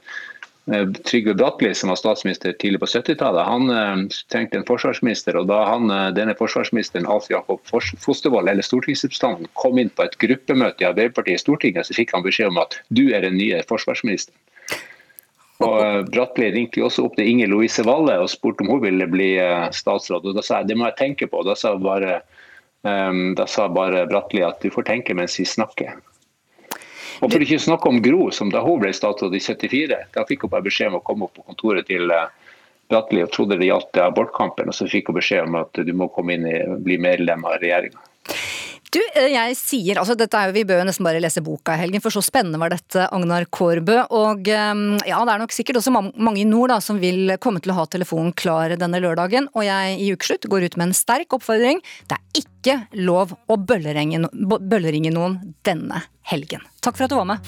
eh, Trygve Bratteli, som var statsminister tidlig på 70-tallet, han trengte en forsvarsminister. og Da han, denne forsvarsministeren, Alf Jakob Fostervoll, eller stortingsrepresentanten, kom inn på et gruppemøte i Arbeiderpartiet i Stortinget, så fikk han beskjed om at du er den nye forsvarsministeren. Og Bratteli ringte også opp til Inger Louise Valle og spurte om hun ville bli statsråd. og Da sa jeg det må jeg tenke på. og Da sa bare Ehm, da sa bare Bratteli at du får tenke mens vi snakker. Og for ikke å snakke om Gro, som da hun ble statsråd i 74. Da fikk hun bare beskjed om å komme opp på kontoret til eh, Bratteli og trodde det gjaldt abortkampen. Og så fikk hun beskjed om at du må komme inn og bli medlem av regjeringa. Du, eh, jeg sier, altså dette er jo, Vi bør jo nesten bare lese boka i helgen, for så spennende var dette, Agnar Kårbø. Og eh, ja, det er nok sikkert også mange i nord da, som vil komme til å ha telefonen klar denne lørdagen. Og jeg i ukeslutt går ut med en sterk oppfordring. Det er ikke lov å bølleringe, bølleringe noen denne helgen. Takk for at du var med.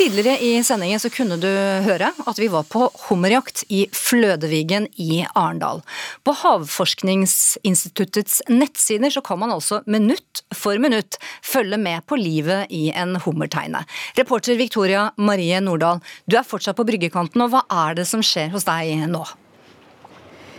Tidligere i sendingen så kunne du høre at vi var på hummerjakt i Flødevigen i Arendal. På Havforskningsinstituttets nettsider så kan man altså minutt for minutt følge med på livet i en hummerteine. Reporter Victoria Marie Nordahl, du er fortsatt på bryggekanten, og hva er det som skjer hos deg nå?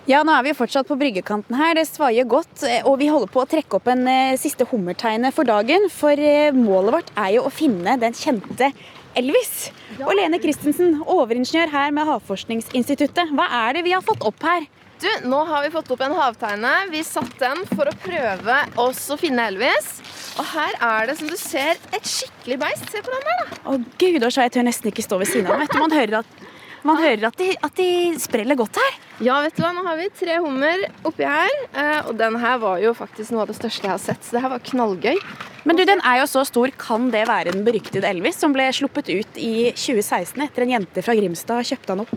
Ja, nå er vi fortsatt på bryggekanten her. Det svaier godt. Og vi holder på å trekke opp en eh, siste hummerteine for dagen. For eh, målet vårt er jo å finne den kjente Elvis. Og Lene Christensen, overingeniør her med Havforskningsinstituttet. Hva er det vi har fått opp her? Du, Nå har vi fått opp en havteine. Vi satt den for å prøve oss å finne Elvis. Og her er det, som du ser, et skikkelig beist. Se på den der, da. Å gud, jeg tør nesten ikke stå ved siden av. Man hører at man hører at de, at de, spreller godt her. Ja, vet du hva. Nå har vi tre hummer oppi her. Eh, og den her var jo faktisk noe av det største jeg har sett. Så det her var knallgøy. Men du, den er jo så stor. Kan det være den beryktede Elvis som ble sluppet ut i 2016 etter en jente fra Grimstad kjøpte han opp?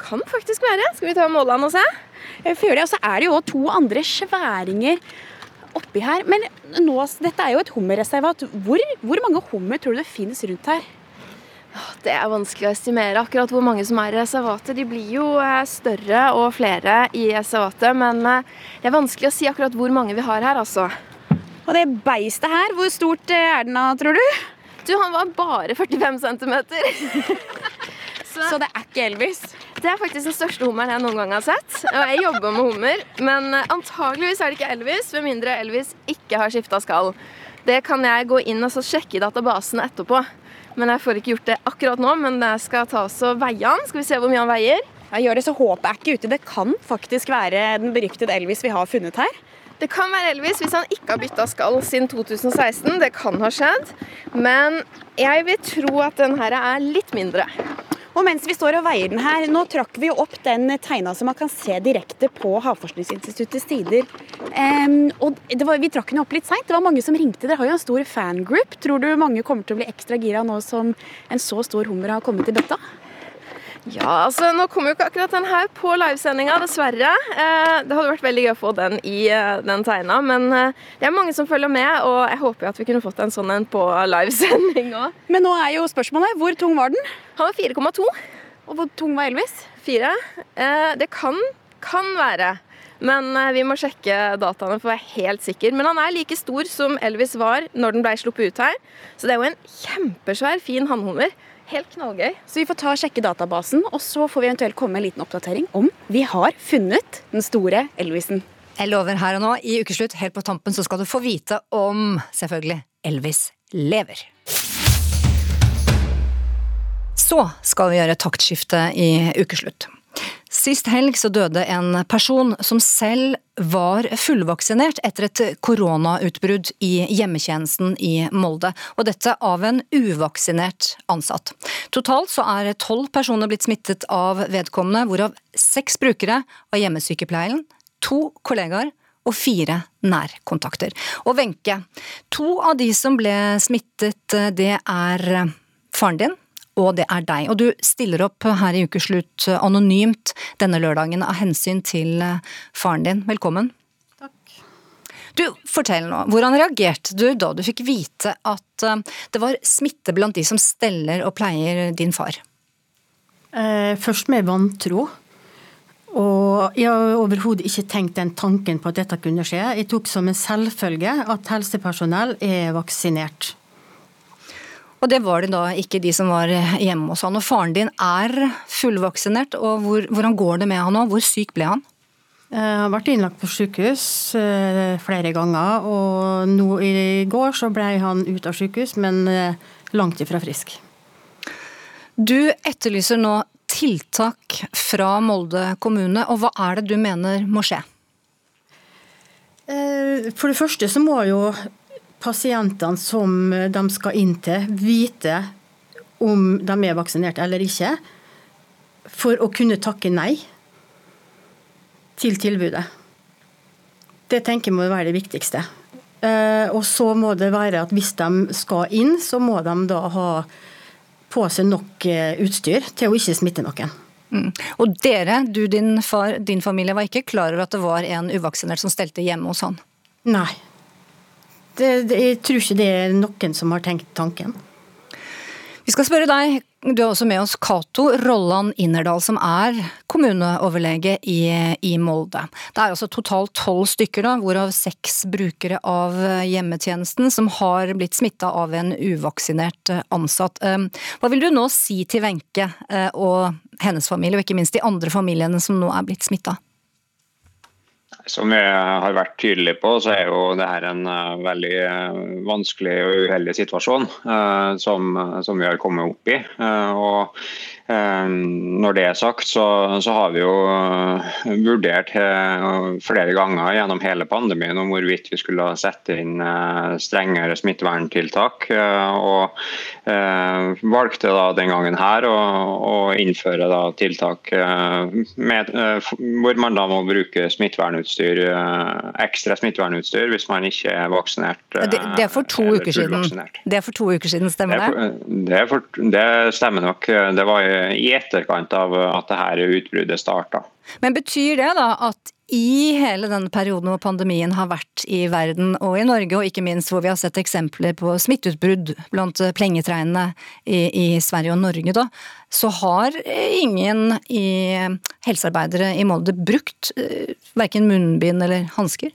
Kan faktisk være. Skal vi ta måle han og se? Jeg føler det. Og så er det jo to andre sværinger oppi her. Men nå, dette er jo et hummerreservat. Hvor, hvor mange hummer tror du det finnes rundt her? Det er vanskelig å estimere akkurat hvor mange som er i reservatet. De blir jo eh, større og flere i reservatet, men eh, det er vanskelig å si akkurat hvor mange vi har her, altså. Og det beistet her, hvor stort eh, er den da, tror du? Du, han var bare 45 cm. Så, Så det er ikke Elvis? Det er faktisk den største hummeren jeg noen gang har sett. Og jeg jobber med hummer, men antageligvis er det ikke Elvis, med mindre Elvis ikke har skifta skall. Det kan jeg gå inn og sjekke i databasen etterpå. Men jeg får ikke gjort det akkurat nå, men jeg skal ta oss og veie han. Skal vi se hvor mye han veier? Jeg gjør det, så håpet er ikke ute. Det kan faktisk være den beryktede Elvis vi har funnet her. Det kan være Elvis hvis han ikke har bytta skall siden 2016. Det kan ha skjedd. Men jeg vil tro at den her er litt mindre. Og mens vi står og veier den her, nå trakk vi jo opp den tegna som man kan se direkte på Havforskningsinstituttets sider. Um, og var, Vi trakk den opp litt seint. Det var mange som ringte. Dere har jo en stor fangroup. Tror du mange kommer til å bli ekstra gira nå som en så stor hummer har kommet i bøtta? Ja, altså Nå kommer jo ikke akkurat den her på livesendinga, dessverre. Eh, det hadde vært veldig gøy å få den i eh, den tegna, men eh, det er mange som følger med, og jeg håper jo at vi kunne fått en sånn en på livesending òg. Men nå er jo spørsmålet hvor tung var den? Han var 4,2. Og hvor tung var Elvis? 4. Eh, det kan, kan være. Men eh, vi må sjekke dataene for å være helt sikker. Men han er like stor som Elvis var når den ble sluppet ut her. Så det er jo en kjempesvær, fin hannhummer. Helt knallgøy. Så vi får ta og sjekke databasen, og så får vi eventuelt komme med en liten oppdatering om vi har funnet den store Elvisen. Jeg lover her og nå, i ukeslutt helt på tampen, så skal du få vite om, selvfølgelig, Elvis lever. Så skal vi gjøre taktskifte i ukeslutt. Sist helg så døde en person som selv var fullvaksinert etter et koronautbrudd i hjemmetjenesten i Molde, og dette av en uvaksinert ansatt. Totalt så er tolv personer blitt smittet av vedkommende, hvorav seks brukere av hjemmesykepleien, to kollegaer og fire nærkontakter. Og Wenche, to av de som ble smittet, det er faren din, og det er deg. Og du stiller opp her i Ukeslutt anonymt denne lørdagen av hensyn til eh, faren din. Velkommen. Takk. Du, fortell nå, Hvordan reagerte du da du fikk vite at eh, det var smitte blant de som steller og pleier din far? Eh, først med vantro. Og jeg har overhodet ikke tenkt den tanken på at dette kunne skje. Jeg tok som en selvfølge at helsepersonell er vaksinert. Og det var det da ikke de som var hjemme hos han. Og faren din er fullvaksinert, og hvor, hvordan går det med han nå? Hvor syk ble han? Jeg har vært innlagt på sykehus eh, flere ganger, og nå i går så ble han ute av sykehus, men eh, langt ifra frisk. Du etterlyser nå tiltak fra Molde kommune, og hva er det du mener må skje? Eh, for det første så må jo pasientene som de skal inn til, vite om de er vaksinert eller ikke, for å kunne takke nei til tilbudet. Det tenker jeg må være det viktigste. Eh, og så må det være at hvis de skal inn, så må de da ha på seg nok eh, utstyr til å ikke smitte noen. Mm. Og dere, du din far, din familie, var ikke klar over at det var en uvaksinert som stelte hjemme hos han? Nei. Det, det, jeg tror ikke det er noen som har tenkt tanken. Vi skal spørre deg, du er også med oss, Cato Rolland Innerdal, som er kommuneoverlege i, i, Molde. Det er altså totalt tolv stykker, da, hvorav seks brukere av hjemmetjenesten som har blitt smitta av en uvaksinert ansatt. Eh, hva vil du nå si til Wenche eh, og hennes familie, og ikke minst de andre familiene som nå er blitt smitta? Som vi har vært tydelige på, så er jo det her en uh, veldig uh, vanskelig og uheldig situasjon uh, som, som, vi har kommet opp i. og når det er sagt, så, så har vi jo vurdert flere ganger gjennom hele pandemien om hvorvidt vi skulle sette inn strengere smitteverntiltak. og valgte da den gangen her å, å innføre tiltak med, hvor man da må bruke smittevernutstyr utstyr, eh, ekstra smittevernutstyr hvis man ikke er vaksinert. Det, det er for to eh, uker siden. Det er for to uker siden, stemmer det? Det, for, det, stemmer nok. Det var i etterkant av at dette utbruddet starta. Men betyr det da at i hele denne perioden hvor pandemien har vært i verden og i Norge, og ikke minst hvor vi har sett eksempler på smitteutbrudd blant plengetreinene i, i Sverige og Norge, da, så har ingen i helsearbeidere i Molde brukt verken munnbind eller hansker?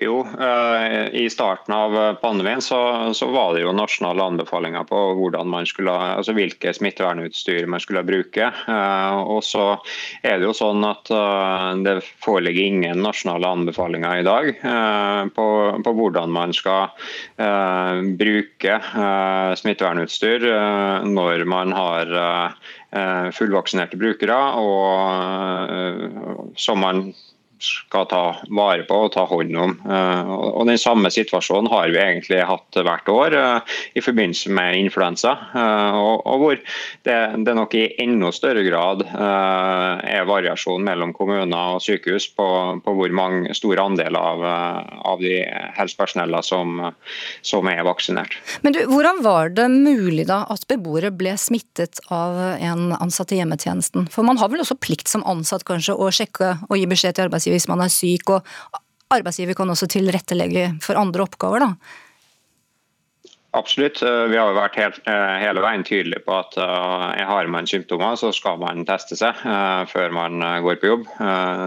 Jo, eh, i starten av pandemien så, så, var det jo nasjonale anbefalinger på hvordan man skulle, altså hvilke smittevernutstyr man skulle bruke. Eh, og så er det jo sånn at eh, det foreligger ingen nasjonale anbefalinger i dag på, på hvordan man skal bruke smittevernutstyr når man har fullvaksinerte brukere, og som man skal ta vare på og ta hånd om. Eh, og Den samme situasjonen har vi egentlig hatt hvert år eh, i forbindelse med influensa. Eh, og hvor det, det nok i enda større grad er variasjon mellom kommuner og sykehus på, på hvor mange stor andel av, av de helsepersonellene som, som, er vaksinert. Men du, Hvordan var det mulig da at beboere ble smittet av en ansatt i hjemmetjenesten? For Man har vel også plikt som ansatt kanskje å sjekke og gi beskjed til arbeidsgiver hvis man er syk, og arbeidsgiver kan også tilrettelegge for andre oppgaver. da. Absolutt. Eh, vi har jo vært helt, eh, hele veien tydelige på at uh, har man symptomer, så skal man teste seg før man går på jobb.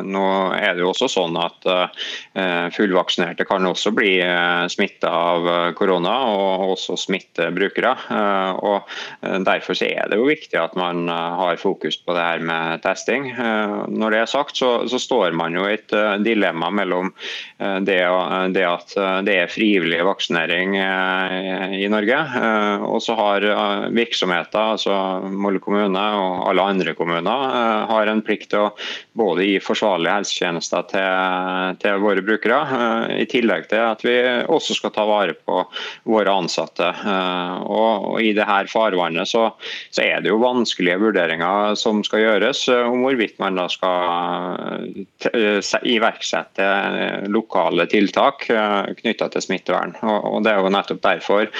Nå er det jo også sånn at fullvaksinerte kan også bli smitta av korona, og også smitte brukere. og Derfor er det jo viktig at man har fokus på det her med testing. Når det er sagt, så, så står man jo i et dilemma mellom det, det, at det er frivillig vaksinering i Norge. Eh, og så har eh, virksomheter, altså Molde kommune og alle andre kommuner, eh, har en plikt til å både gi forsvarlige helsetjenester til, til våre brukere, i tillegg til at vi også skal ta vare på våre ansatte. Og, og I dette farvannet så, så, er det jo vanskelige vurderinger som skal gjøres om hvorvidt man da skal iverksette lokale tiltak knytta til smittevern. Og, Det er jo nettopp derfor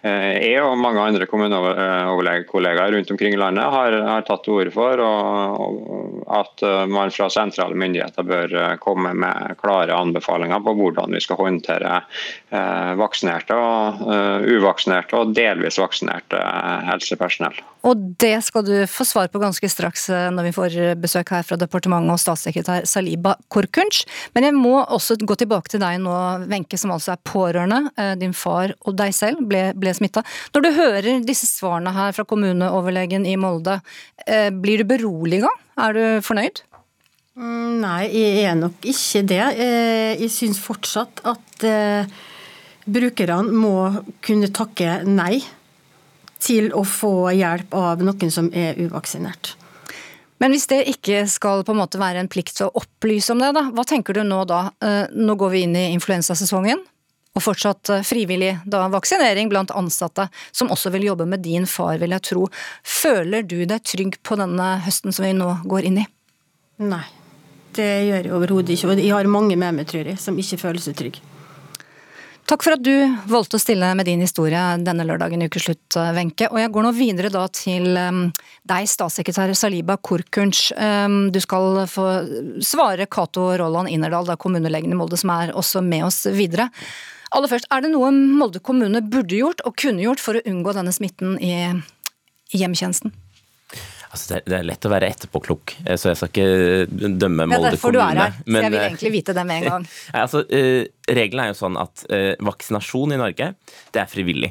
jeg og mange andre kommuneoverlegekollegaer rundt omkring i landet har, har tatt til orde for og, at eh, man fra sentrale myndigheter bør eh, komme med klare anbefalinger på hvordan vi skal håndtere eh, vaksinerte, og, uvaksinerte og delvis vaksinerte helsepersonell. Og det skal du få svar på ganske straks når vi får besøk her fra departementet og statssekretær Saliba Korkunch. Men jeg må også gå tilbake til deg nå, Wenche, som altså er pårørende. Din far og deg selv ble, ble smitta. Når du hører disse svarene her fra kommuneoverlegen i Molde, eh, blir du beroliga? Er du fornøyd? Mm, nei, jeg er nok ikke det. Eh, jeg syns fortsatt at eh, brukerne må kunne takke nei til å få hjelp av noen som er uvaksinert. Men hvis det ikke skal på en måte være en plikt til å opplyse om det, da, hva tenker du nå da? Nå går vi inn i influensasesongen og fortsatt eh, frivillig da, vaksinering blant ansatte, som også vil jobbe med din far, vil jeg tro. Føler du deg trygg på denne høsten som vi nå går inn i? Nei. Det gjør jeg overhodet ikke. Og jeg har mange med meg, tror jeg, som ikke føler seg trygge. Takk for at du valgte å stille med din historie denne lørdagen i ukeslutt, Wenche. Og jeg går nå videre da til um, deg, statssekretær Saliba Korkunch. Um, du skal få svare Cato Rolland Innerdal, da kommunelegen i Molde, som er også med oss videre. Aller først, er det noe Molde kommune burde gjort og kunne gjort for å unngå denne smitten i, i hjemmetjenesten? Altså, det, er lett å være etterpåklok, eh, så jeg skal ikke dømme Molde kommune. Det er derfor du er her, så jeg vil eh, egentlig vite det med en gang. altså, Reglene er jo sånn at vaksinasjon i Norge, det er frivillig.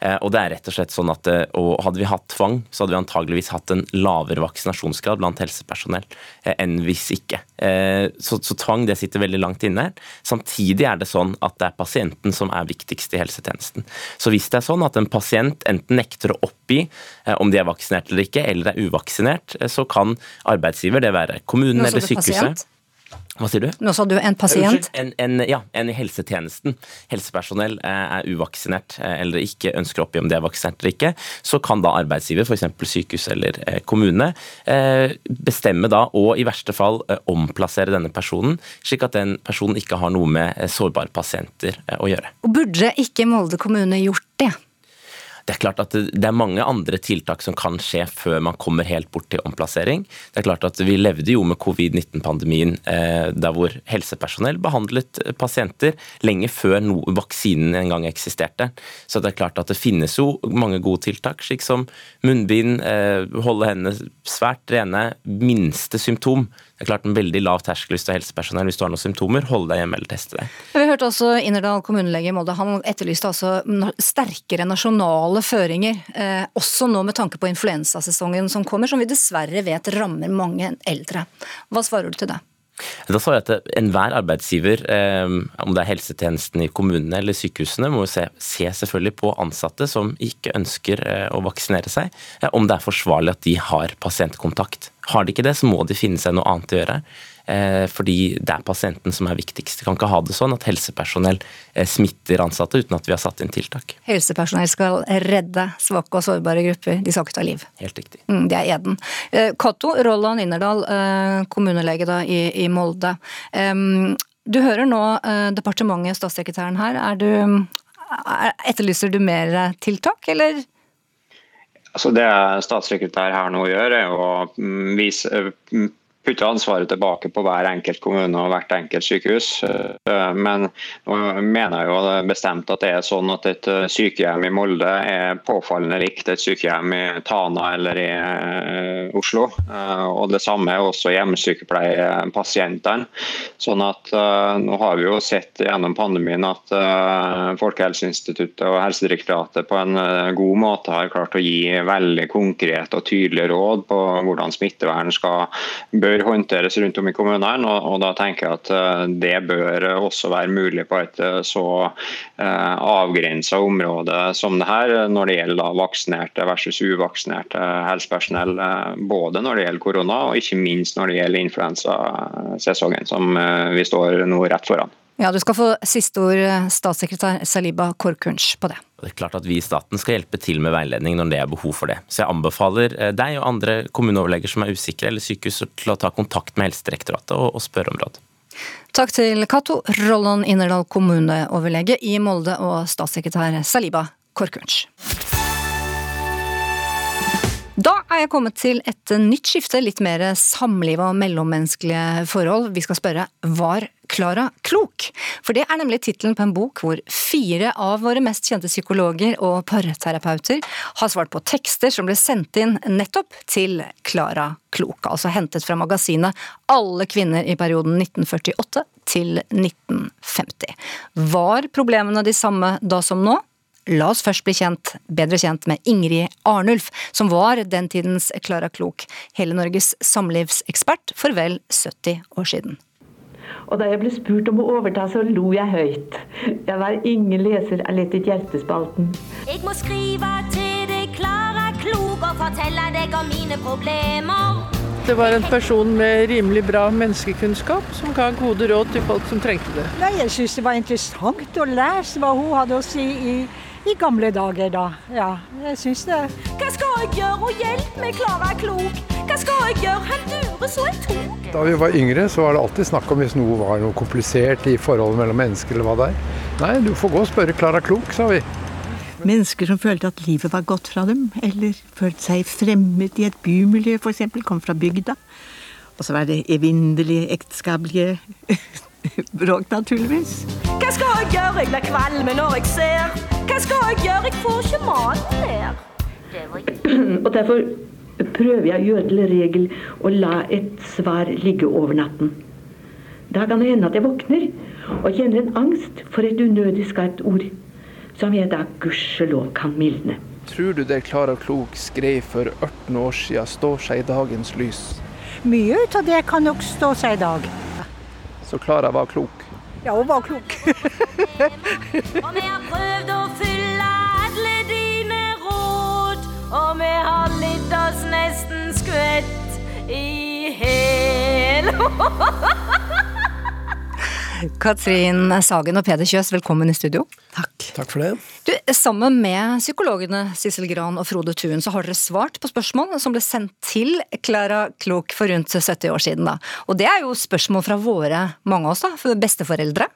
Eh, og det er rett og slett sånn at eh, og Hadde vi hatt tvang, så hadde vi antageligvis hatt en lavere vaksinasjonsgrad blant helsepersonell eh, enn hvis ikke. Så, så tvang det sitter veldig langt inne. her. Samtidig er det sånn at det er pasienten som er viktigst i helsetjenesten. Så hvis det er sånn at en pasient enten nekter å oppgi om de er vaksinert eller ikke, eller er uvaksinert, så kan arbeidsgiver, det være kommunen eller sykehuset hva sier du? Nå sa du en pasient? En, en, ja, en i helsetjenesten. Helsepersonell eh, er uvaksinert eh, eller ikke ønsker å oppgi om de er vaksinert eller ikke. Så kan da arbeidsgiver, f.eks. sykehus eller eh, kommune, bestemme da og i verste fall omplassere denne personen, slik at den personen ikke har noe med sårbare pasienter å gjøre. Og Burde ikke Molde kommune gjort det? Det er klart at det er mange andre tiltak som kan skje før man kommer helt bort til omplassering. Det er klart at Vi levde jo med covid-19-pandemien eh, der hvor helsepersonell behandlet pasienter lenge før vaksinen en gang eksisterte. Så det er klart at det finnes jo mange gode tiltak, slik som munnbind, eh, holde hendene svært rene, minste symptom det er klart en veldig lav terskel hvis du er helsepersonell. Hvis du har noen symptomer, hold deg hjemme eller teste deg. Vi hørte også Innerdal kommunelege i Molde. Han etterlyste altså sterkere nasjonale føringer. Eh, også nå med tanke på influensasesongen som kommer, som vi dessverre vet rammer mange eldre. Hva svarer du til det? Da sa jeg at Enhver arbeidsgiver, eh, om det er helsetjenesten i kommunene eller sykehusene, må se, se, selvfølgelig på ansatte som ikke ønsker eh, å vaksinere seg, om det er forsvarlig at de har pasientkontakt. Har de ikke det, så må de finne seg noe annet å gjøre. Eh, fordi det er pasienten som er viktigst. Vi kan ikke ha det sånn at helsepersonell eh, smitter ansatte uten at vi har satt inn tiltak. Helsepersonell skal redde svake og sårbare grupper, de skal ikke ta liv. Helt riktig. Mm, det er eden. Eh, Cato Rolland Innerdal, kommunelege da i, i Molde. Du hører nå departementet, statssekretæren her. Er du, etterlyser du mer tiltak, eller? Altså det statssekretær her nå gjør, er å mm, vise mm, putte ansvaret tilbake på hver enkelt kommune og hvert enkelt sykehus. Eh, men nå mener jeg jo bestemt at det er sånn at et eh, sykehjem i Molde er påfallende likt et sykehjem i Tana eller i eh, Oslo. Og det samme er også hjemmesykepleiepasientene. Sånn at nå har vi jo sett gjennom pandemien at Folkehelseinstituttet og Helsedirektoratet på en god måte har klart å gi veldig konkrete og tydelige råd på hvordan smittevern skal bør bør håndteres rundt om i kommunene. Og, og, da tenker jeg at eh, det bør også være mulig på et eh, så eh, avgrensa område som det her, når det gjelder vaksinerte versus uvaksinerte helsepersonell. Både når det gjelder korona, og ikke minst når det gjelder influensasesongen, som vi står nå rett foran. Ja, Du skal få siste ord, statssekretær Saliba Korkunsch, på det. Det er klart at Vi i staten skal hjelpe til med veiledning når det er behov for det. Så Jeg anbefaler eh, deg og andre kommuneoverleger som er usikre eller sykehus til å ta kontakt med Helsedirektoratet og, og spørre om råd. Takk til Cato Rolland Innerdal kommuneoverlege i Molde og statssekretær Saliba Korkunch. Da er jeg kommet til et nytt skifte, litt mer samliv og mellommenneskelige forhold. Vi skal spørre var Klara klok? For det er nemlig tittelen på en bok hvor fire av våre mest kjente psykologer og parterapeuter har svart på tekster som ble sendt inn nettopp til Klara Klok, altså hentet fra magasinet Alle kvinner i perioden 1948 til 1950. Var problemene de samme da som nå? La oss først bli kjent, bedre kjent med Ingrid Arnulf, som var den tidens Klara Klok, hele Norges samlivsekspert for vel 70 år siden. Og da jeg ble spurt om å overta, så lo jeg høyt. Jeg var ingen leser av Lette hjertespalten. Jeg må skrive til deg, Klara Klok, og fortelle deg om mine problemer. Det var en person med rimelig bra menneskekunnskap som ga gode råd til folk som trengte det. Nei, jeg syns det var interessant å lese hva hun hadde å si i i gamle dager, da. Ja, jeg syns det. Hva skal jeg gjøre? Og hjelp meg, Klara Klok. Hva skal jeg gjøre? Han durer så jeg tok. Da vi var yngre, så var det alltid snakk om hvis noe var noe komplisert i forholdet mellom mennesker eller hva det er. Nei, du får gå og spørre Klara Klok, sa vi. Mennesker som følte at livet var gått fra dem, eller følte seg fremmed i et bymiljø f.eks., kom fra bygda. Og så var det evinnelige ekteskapelige bråk, naturligvis. Hva skal jeg gjøre? Jeg blir kvalm når jeg ser. Hva skal jeg gjøre? Jeg får ikke maten ned. Og derfor prøver jeg å gjøre til regel å la et svar ligge over natten. Da kan det hende at jeg våkner og kjenner en angst for et unødig skarpt ord, som jeg da gudskjelov kan mildne. Tror du det Klara Klok skrev for 18 år siden står seg i dagens lys? Mye ut av det kan nok stå seg i dag. Så Klara var klok. Ja, hun var klok. og vi har litt oss nesten skvett i hæl. Katrin Sagen og Peder Kjøs, velkommen i studio. Takk Takk for det. Du, sammen med psykologene Sissel Gran og Frode Thun så har dere svart på spørsmål som ble sendt til Klara Klok for rundt 70 år siden. Da. Og det er jo spørsmål fra våre, mange av oss, da, for besteforeldre.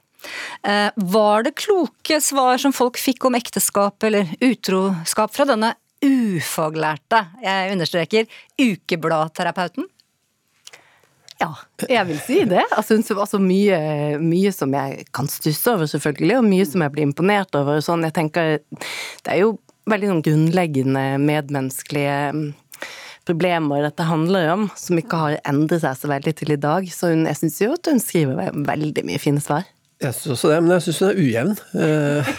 Eh, var det kloke svar som folk fikk om ekteskap eller utroskap fra denne ufaglærte, jeg understreker, ukebladterapeuten? Ja, jeg vil si det. Synes altså mye, mye som jeg kan stusse over, selvfølgelig, og mye som jeg blir imponert over. Sånn, jeg tenker, Det er jo veldig sånn grunnleggende medmenneskelige mm, problemer dette handler om, som ikke har endret seg så veldig til i dag. Så hun, jeg syns jo at hun skriver veldig mye fine svar. Jeg syns også det, men jeg syns hun er ujevn. Eh,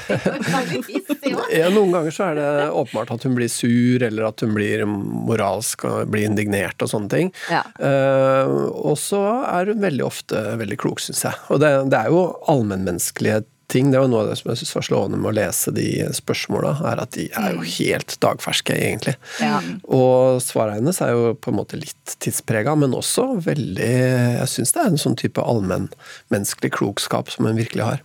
ja, noen ganger så er det åpenbart at hun blir sur, eller at hun blir moralsk og blir indignert og sånne ting. Ja. Eh, og så er hun veldig ofte veldig klok, syns jeg. Og det, det er jo allmennmenneskelige ting. Det var noe av det som jeg synes var slående med å lese de spørsmåla, er at de er jo helt dagferske, egentlig. Ja. Og svaret hennes er jo på en måte litt tidsprega, men også veldig Jeg syns det er en sånn type allmennmenneskelig klokskap som hun virkelig har.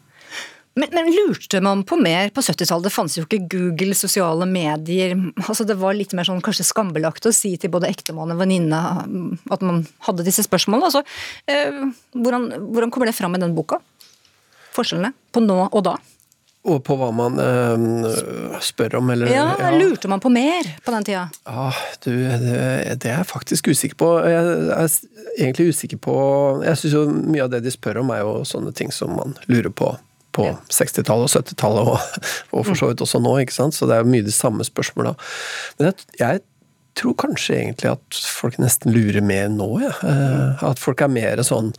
Men, men lurte man på mer på 70-tallet? Det fantes jo ikke Google, sosiale medier. altså Det var litt mer sånn kanskje skambelagt å si til både ektemann og venninne at man hadde disse spørsmålene. Altså, eh, hvordan, hvordan kommer det fram i den boka? Forskjellene på nå og da? Og på hva man øh, spør om, eller Ja, Lurte man på mer på den tida? Ja, du, det, det er jeg faktisk usikker på. Jeg er egentlig usikker på Jeg syns jo mye av det de spør om, er jo sånne ting som man lurer på på 60-tallet og 70-tallet, og, og for så vidt også nå, ikke sant. Så det er mye de samme spørsmåla. Men jeg, jeg tror kanskje egentlig at folk nesten lurer mer nå, ja. Eh, At folk er mer sånn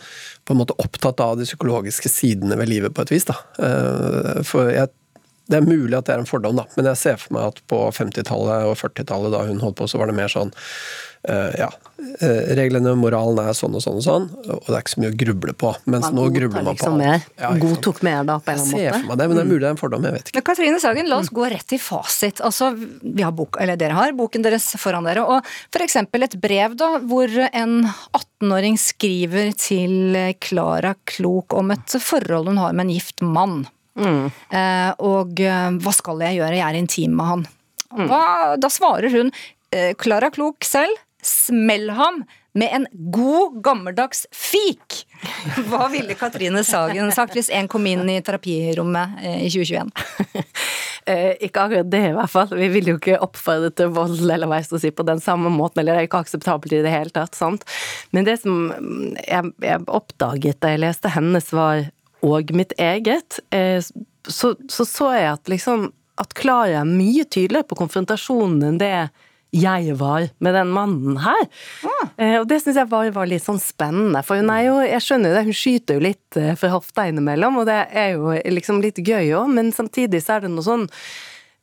på en måte opptatt av de psykologiske sidene ved livet på et vis. da. Eh, For jeg, det er mulig at det er en fordom, da, men jeg ser for meg at på 50-tallet og 40-tallet, da hun holdt på, så var det mer sånn uh, ja, reglene reglene, moralen er sånn og sånn og sånn, og det er ikke så mye å gruble på. Mens Man nå grubler man på liksom på alt. Ja. Godtok mer da, på en eller annen måte. Jeg ser for meg det, men det er mulig det er en fordom, jeg vet ikke. Men Katrine Sagen, la oss gå rett til fasit. Altså, vi har bok, eller Dere har boken deres foran dere. og F.eks. et brev da, hvor en 18-åring skriver til Klara Klok om et forhold hun har med en gift mann. Eh, og eh, hva skal jeg gjøre, jeg er intim med han. Hva, da svarer hun eh, Klok selv, smell ham med en god, gammeldags fik! Hva ville Katrine Sagen sagt hvis en kom inn i terapirommet eh, i 2021? Eh, ikke akkurat det, i hvert fall. Vi vil jo ikke oppfordre til vold eller hva jeg skal si, på den samme måten, eller det er ikke akseptabelt i det hele tatt. sant? Men det som mm, jeg, jeg oppdaget da jeg leste hennes svar, og mitt eget, eh, så, så så jeg at liksom at Klara er mye tydeligere på konfrontasjonen enn det jeg var med den mannen her. Eh, og det syns jeg var, var litt sånn spennende, for hun er jo Jeg skjønner jo det, hun skyter jo litt eh, fra hofta innimellom, og det er jo liksom litt gøy òg, men samtidig så er det noe sånn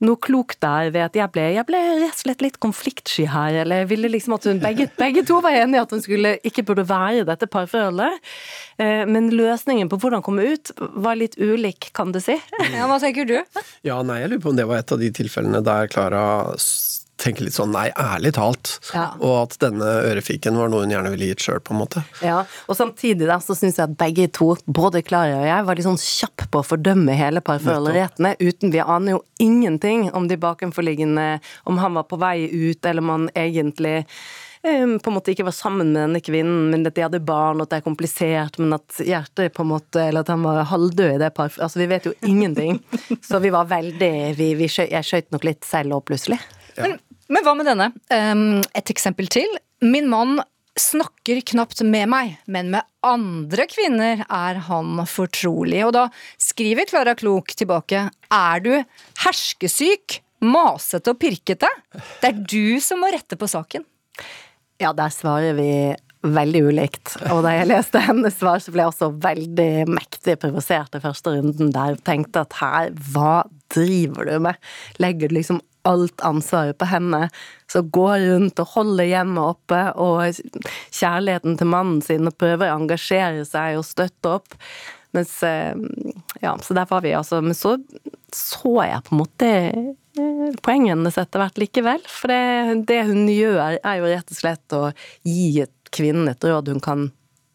noe klokt der ved at jeg ble, jeg ble rett og slett litt konfliktsky her. Eller jeg ville liksom at hun begge, begge to var enige at hun skulle ikke burde være i dette parforholdet. Eh, Men løsningen på hvordan komme ut var litt ulik, kan du si. Ja, Hva tenker du? Ja, nei, jeg lurer på om det var et av de tilfellene der Klara tenker litt sånn nei, ærlig talt. Ja. Og at denne ørefiken var noe hun gjerne ville gitt sjøl, på en måte. Ja, og samtidig da, så syns jeg at begge to, både Klara og jeg, var litt sånn kjapp på å fordømme hele parforholdet uten Vi aner jo ingenting om de bakenforliggende Om han var på vei ut, eller om han egentlig um, på en måte ikke var sammen med denne kvinnen, men at de hadde barn, og at det er komplisert, men at hjertet på en måte Eller at han var halvdød i det parforholdet. Altså, vi vet jo ingenting. Så vi var veldig vi, vi Jeg skøyt nok litt selv òg, plutselig. Men, men hva med denne? Et eksempel til. Min mann snakker knapt med meg, men med andre kvinner er han fortrolig. Og da skriver Klara Klok tilbake Er du herskesyk, masete og pirkete? Det er du som må rette på saken. Ja, der svarer vi veldig ulikt. Og da jeg leste hennes svar, så ble jeg også veldig mektig provosert i første runden der. Tenkte at her, hva driver du med? Legger du liksom alt ansvaret på henne, Så går rundt og holder hjemmet oppe, og kjærligheten til mannen sin, og prøver å engasjere seg og støtte opp. Mens Ja, så der var vi, altså. Men så så jeg på en måte poenget hennes etter hvert likevel. For det, det hun gjør, er jo rett og slett å gi kvinnen et råd hun kan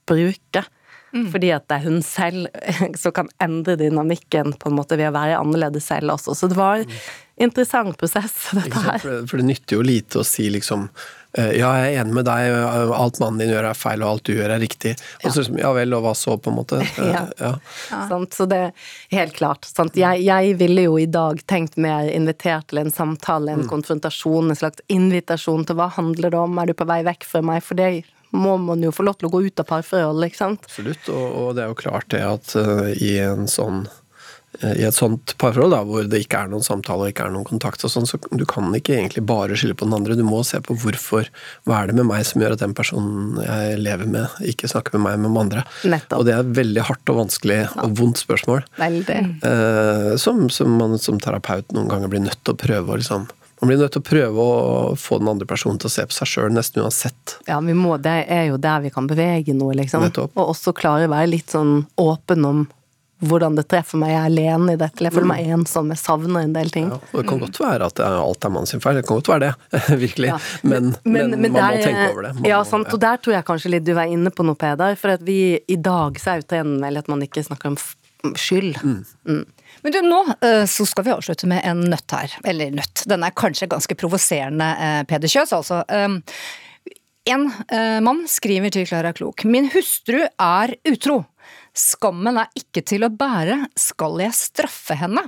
bruke. Mm. Fordi at det er hun selv som kan endre dynamikken på en måte ved å være annerledes selv også. Så det var en interessant prosess, dette her. For, for det nytter jo lite å si liksom ja, jeg er enig med deg, alt mannen din gjør er feil, og alt du gjør er riktig. Og så, ja vel, og hva så, på en måte? ja. ja. Sant, så det er helt klart. Sant? Jeg, jeg, ville jo i dag tenkt mer invitert til en samtale, en mm. konfrontasjon, en slags invitasjon til hva handler det om, er du på vei vekk fra meg? For det må man jo få lov til å gå ut av parforhold, ikke sant? Absolutt, og, og det er jo klart det at uh, i en sånn i et sånt parforhold da, hvor det ikke er noen samtale og ikke er noen kontakt, og sånn, så du kan ikke egentlig bare skylde på den andre. Du må se på hvorfor. Hva er det med meg som gjør at den personen jeg lever med, ikke snakker med meg, men med andre? Nettopp. Og det er et veldig hardt og vanskelig og vondt spørsmål. Veldig. Eh, som, som, man som terapeut noen ganger blir nødt til å prøve å liksom man blir nødt til å prøve å få den andre personen til å se på seg sjøl, nesten uansett. Ja, vi må, det er jo der vi kan bevege noe, liksom. Og også klare å være litt sånn åpen om hvordan det treffer meg. Jeg er alene i dette, jeg føler meg mm. ensom, jeg savner en del ting. Ja, og Det kan godt være at alt er mannens feil, det kan godt være det, virkelig. Ja. Men, men, men, men, man der, må tenke over det. Man ja, sant, og der tror jeg kanskje litt du var inne på noe, Peder. For at vi i dag så er jo trenden vel at man ikke snakker om skyld. Mm. Mm. Men du, nå eh, så skal vi avslutte med en nøtt her. Eller nøtt. Den er kanskje ganske provoserende, eh, Peder Kjøs, altså. Um, en uh, mann skriver til Klara Klok. Min hustru er utro. Skammen er ikke til å bære, skal jeg straffe henne?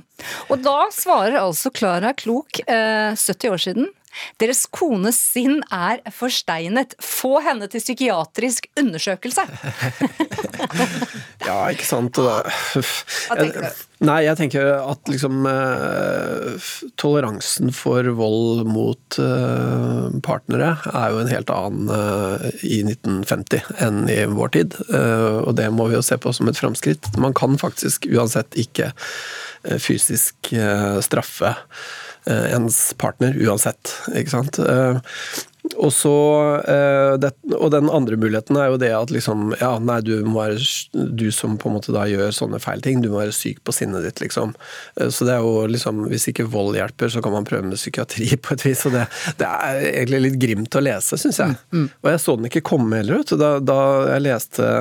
Og da svarer altså Klara Klok, uh, 70 år siden, deres kones sinn er forsteinet. Få henne til psykiatrisk undersøkelse! ja, ikke sant. Hva tenker du? Nei, jeg tenker at liksom eh, Toleransen for vold mot eh, partnere er jo en helt annen eh, i 1950 enn i vår tid. Og det må vi jo se på som et framskritt. Man kan faktisk uansett ikke fysisk straffe ens partner uansett, ikke sant. Eh, og så eh, Og den andre muligheten er jo det at liksom Ja, nei, du være Du som på en måte da gjør sånne feil ting, du må være syk på sinnet ditt, liksom. Så det er jo liksom Hvis ikke vold hjelper, så kan man prøve med psykiatri på et vis. Og det, det er egentlig litt grimt å lese, syns jeg. Mm, mm. Og jeg så den ikke komme heller, vet. Da, da jeg leste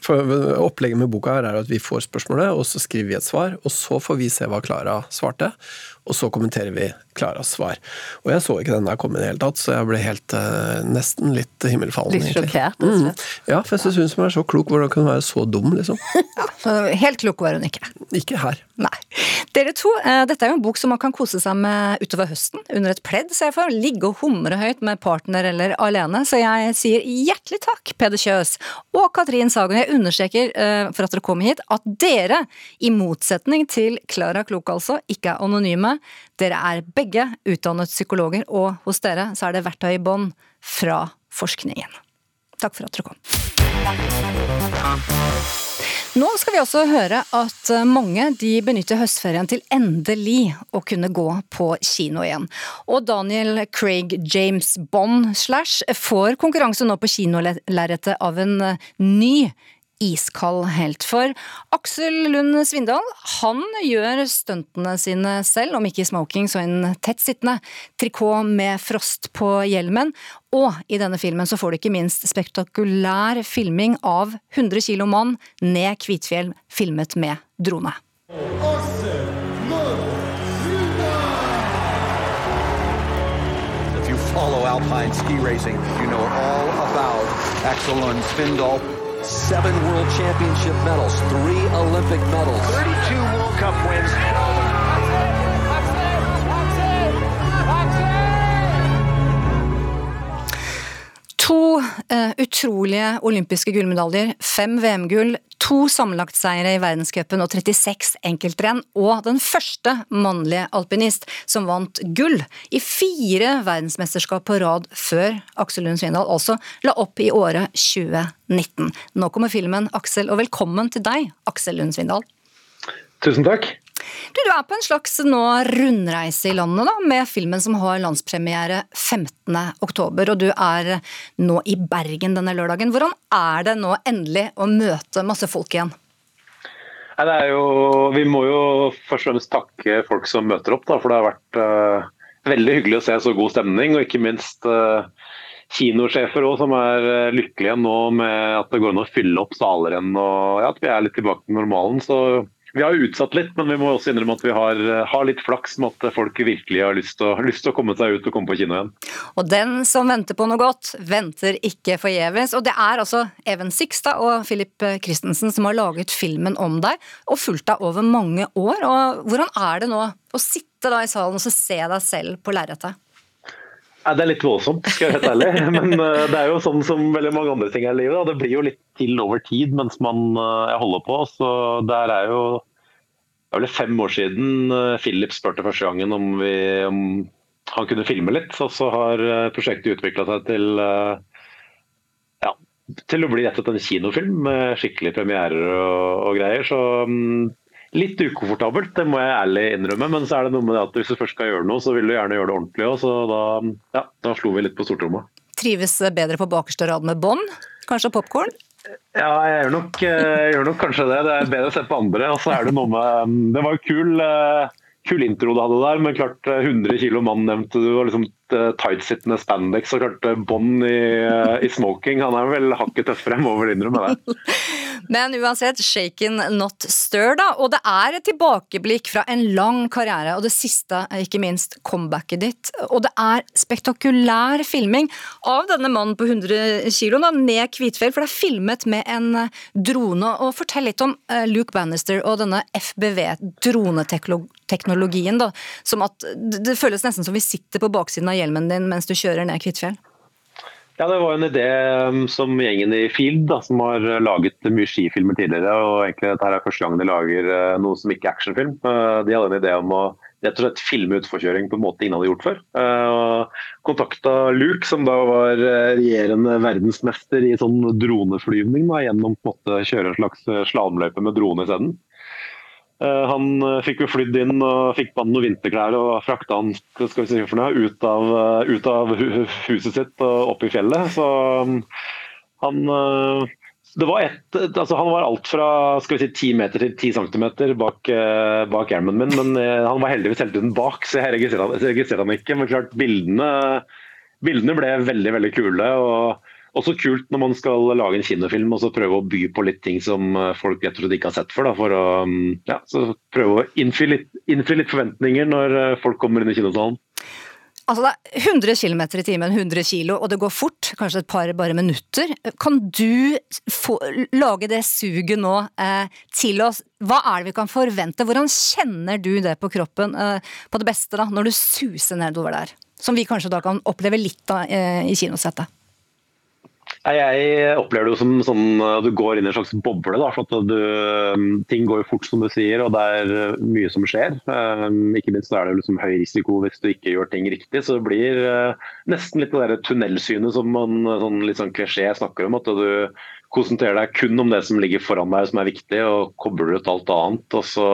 for Opplegget med boka her er at vi får spørsmålet, og så skriver vi et svar. Og så får vi se hva Klara svarte og så kommenterer vi Klaras svar. Og jeg så ikke den der komme i det hele tatt, så jeg ble helt uh, nesten litt himmelfallen. Litt sjokkert? Mm. Ja, for jeg syns hun som er så klok, hvordan kan hun være så dum, liksom? ja, helt klok var hun ikke. Ikke her. Nei. Dere to, uh, dette er jo en bok som man kan kose seg med utover høsten, under et pledd, ser jeg for. Ligge og humre høyt med partner eller alene. Så jeg sier hjertelig takk, Peder Kjøs og Katrin Sagen. Jeg understreker uh, for at dere kom hit, at dere, i motsetning til Klara Klok altså, ikke er anonyme. Dere er begge utdannet psykologer, og hos dere så er det verktøy i bånn fra forskningen. Takk for at dere kom. Nå skal vi også høre at mange de benytter høstferien til endelig å kunne gå på kino igjen. Og Daniel Craig James Bond slash får konkurranse nå på kinolerretet av en ny iskald helt. For Aksel Lund Svindal han gjør stuntene sine selv, om ikke i smoking, så en tettsittende trikot med frost på hjelmen. Og i denne filmen så får du ikke minst spektakulær filming av 100 kilo mann ned Kvitfjell, filmet med drone. follow alpine ski racing, you know all about Axel Lund Svindal. Seven World Championship medals, three Olympic medals, 32 World Cup wins. To eh, utrolige olympiske gullmedaljer, fem VM-gull, to sammenlagtseiere i verdenscupen og 36 enkeltrenn, og den første mannlige alpinist som vant gull i fire verdensmesterskap på rad før Aksel Lund Svindal altså la opp i året 2019. Nå kommer filmen, Aksel, og velkommen til deg, Aksel Lund Svindal. Tusen takk. Du, du er på en slags nå rundreise i landet da, med filmen som har landspremiere 15. oktober, og du er nå i Bergen denne lørdagen. Hvordan er det nå endelig å møte masse folk igjen? Nei, jo, vi må jo først og fremst takke folk som møter opp, da, for det har vært uh, veldig hyggelig å se så god stemning. Og ikke minst uh, kinosjefer også, som er uh, lykkelige nå med at det går an å fylle opp saler igjen. Og ja, at vi er litt tilbake til normalen. så vi har utsatt litt, men vi må også innrømme at vi har, har litt flaks med at folk virkelig har lyst til, å, lyst til, å, komme seg ut og komme på kino igjen. Og den som venter på noe godt, venter ikke forgjeves. Og det er altså Even Sikstad og Philip Christensen som har laget filmen om deg, og fulgt deg over mange år. Og hvordan er det nå å sitte da i salen og se deg selv på lerretet? Ja, det er litt voldsomt, skal jeg være helt ærlig. Men uh, det er jo sånn som veldig mange andre ting i livet. Da. Det blir jo litt til over tid mens man uh, holder på. Så der er jo Det er vel fem år siden uh, Philip spurte første gangen om, vi, om, han kunne filme litt. Og så har prosjektet utvikla seg til ja, til å bli rett og slett en kinofilm med skikkelige premierer og, og greier. Så um, Litt ukomfortabelt, det må jeg ærlig innrømme. Men så er det noe med det at hvis du først skal gjøre noe, så vil du gjerne gjøre det ordentlig òg. Så da, ja, da slo vi litt på stortromma. Trives bedre på bakerste rad med bånd? Kanskje popkorn? Ja, jeg gjør, nok, jeg gjør nok, kanskje det. Det er bedre å se på andre. Og så er det noe med Det var jo kul, kul intro du hadde der, men klart 100 kilo mann nevnte du. og liksom Tightsittende spandex og klart bånd i, i, smoking. Han er vel hakket tøffere, jeg må vel innrømme det. Men uansett, shaken not stir, da. Og det er et tilbakeblikk fra en lang karriere, og det siste, ikke minst, comebacket ditt. Og det er spektakulær filming av denne mannen på 100 kilo da, ned Kvitfjell, for det er filmet med en drone. Og fortell litt om uh, Luke Bannister og denne FBV-droneteknologien, da. Som at det føles nesten som vi sitter på baksiden av hjelmen din mens du kjører ned Kvitfjell. Ja, Det var en idé um, som gjengen i Field, da, som har laget mye skifilmer tidligere. og egentlig Dette er første gang de lager uh, noe som ikke er actionfilm. Uh, de hadde en idé om å rett og slett filme utforkjøring på en måte ingen hadde gjort før. Og Kontakta Luke, som da var regjerende verdensmester i sånn droneflyvning, da, gjennom på en kjøre en slags slalåmløype med drone isteden. Eh, han eh, fikk jo flydd inn og fikk på han noen vinterklær og frakta han si ut, av, eh, ut av huset sitt og opp i fjellet. Så mm, han det var et, altså han var alt fra skal vi si, 10 meter til 10 cm bak, bak hjelmen min, men han var heldigvis hele tiden bak, så jeg registrerte han ikke. Men klart, bildene, bildene ble veldig veldig kule. og også kult når man skal lage en kinofilm og så prøve å by på litt ting som eh, folk jeg tror de ikke har sett før. Da, for å ja, ja, prøve å innfri litt, innfri litt, forventninger når eh, folk kommer inn i kinosalen. Altså det er 100 km i timen, 100 kg, og det går fort, kanskje et par bare minutter. Kan du få, lage det suget nå eh, til oss? Hva er det vi kan forvente? Hvordan kjenner du det på kroppen eh, på det beste da, når du suser nedover der? Som vi kanskje da kan oppleve litt av eh, i kinosettet? Jeg opplever det som sånn at du går inn i en slags boble. Da, for at du, um, ting går jo fort, som du sier, og det er uh, mye som skjer. Ikke minst er det liksom høy risiko hvis du ikke gjør ting riktig. Så det blir nesten litt det tunnelsynet som man sånn, litt sånn klisjé snakker om. At du konsentrerer deg kun om det som ligger foran deg som er viktig, og kobler ut alt annet. og så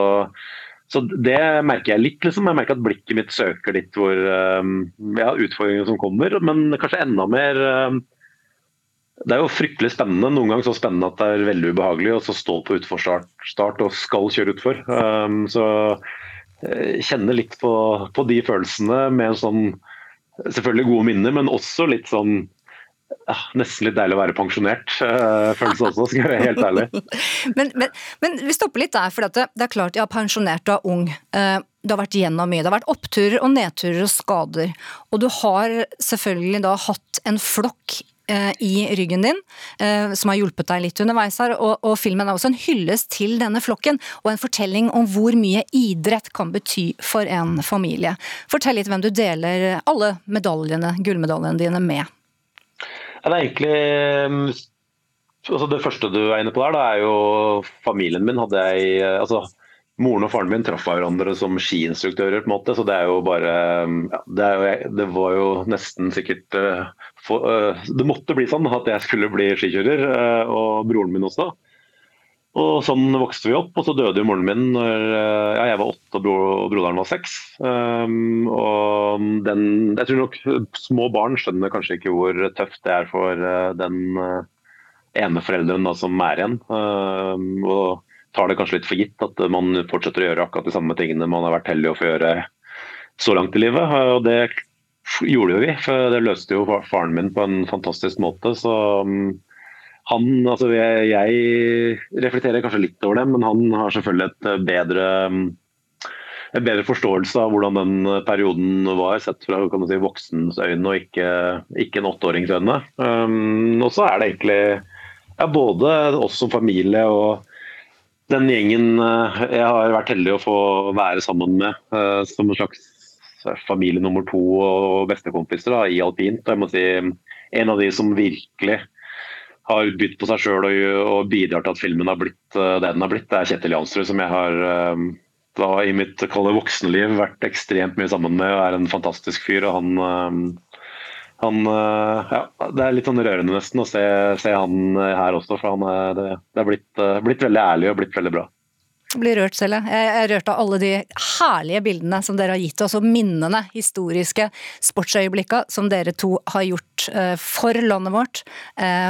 så Det merker jeg litt. liksom. Jeg merker at blikket mitt søker litt hvor ja, utfordringene som kommer, men kanskje enda mer det er jo fryktelig spennende. Noen ganger så spennende at det er veldig ubehagelig å stå på utforstart og skal kjøre utfor. Um, så kjenne eh, litt på, på, de følelsene med sånn selvfølgelig gode minner, men også litt sånn ja, Nesten litt deilig å være pensjonert, uh, følelse også, skal jeg være helt ærlig. men, men, men, vi stopper litt der, for det, det, er klart, ja, pensjonert og ung. Uh, du har vært gjennom mye. Det har vært oppturer og nedturer og skader. Og du har selvfølgelig da hatt en flokk eh, i ryggen din, eh, som har hjulpet deg litt underveis her. Og, og filmen er også en hyllest til denne flokken, og en fortelling om hvor mye idrett kan bety for en familie. Fortell litt hvem du deler alle medaljene, gullmedaljene dine med. Det er egentlig um, altså Det første du er inne på der, da, er jo familien min. hadde jeg, eh, altså Moren og faren min traff hverandre som skiinstruktører, på en måte, så det er jo bare ja, det, jo, det, var jo nesten sikkert uh, for, uh, Det måtte bli sånn at jeg skulle bli skikjører, uh, og broren min også. Og Sånn vokste vi opp, og så døde jo moren min når ja, jeg var åtte og, bro, og broderen var seks. Um, og den, jeg tror nok små barn skjønner kanskje ikke hvor tøft det er for den ene forelderen da, som er igjen. Um, og tar det kanskje litt for gitt at man fortsetter å gjøre akkurat de samme tingene man har vært heldig å få gjøre så langt i livet. Og det gjorde jo vi, for det løste jo faren min på en fantastisk måte. Så um, han, altså jeg, reflekterer kanskje litt over det, men han har selvfølgelig et bedre um, en bedre forståelse av hvordan den perioden var, sett fra kan si, voksens øyne og ikke, ikke en åtteårings øyne. Um, og så er det egentlig ja, både oss som familie og den gjengen eh, jeg har vært heldig å få være sammen med eh, som en slags familie nummer to og bestekompiser da, i alpint. Jeg må si En av de som virkelig har bydd på seg sjøl og, og, bidrar til at filmen har blitt eh, det den har blitt, det er Kjetil Jansrud, som jeg har da, i mitt voksenliv vært ekstremt mye sammen med. og er en fantastisk fyr. og han han, eh, ja, det er litt sånn rørende nesten å se, se han eh, her også, for han, det, det er blitt, eh, blitt, veldig ærlig og blitt veldig bra. Jeg blir rørt selv, jeg. er rørt av alle de herlige bildene som dere har gitt oss, og minnene, historiske sportsøyeblikka som dere to har gjort for landet vårt,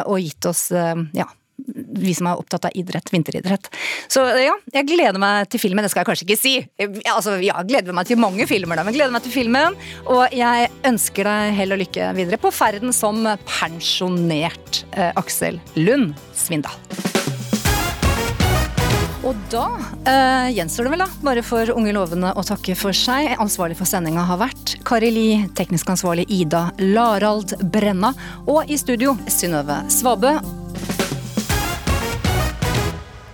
og gitt oss ja, vi som er opptatt av idrett, vinteridrett. Så ja, jeg gleder meg til filmen. Det skal jeg kanskje ikke si. Altså, ja, gleder meg til mange filmer, da, men gleder meg til filmen. Og jeg ønsker deg hell og lykke videre på ferden som pensjonert eh, Aksel Lund Svindal. Og da eh, gjenstår det vel, da, bare for Unge lovende å takke for seg. Ansvarlig for sendinga har vært Kari Li, teknisk ansvarlig Ida Larald Brenna, og i studio Synnøve Svabø.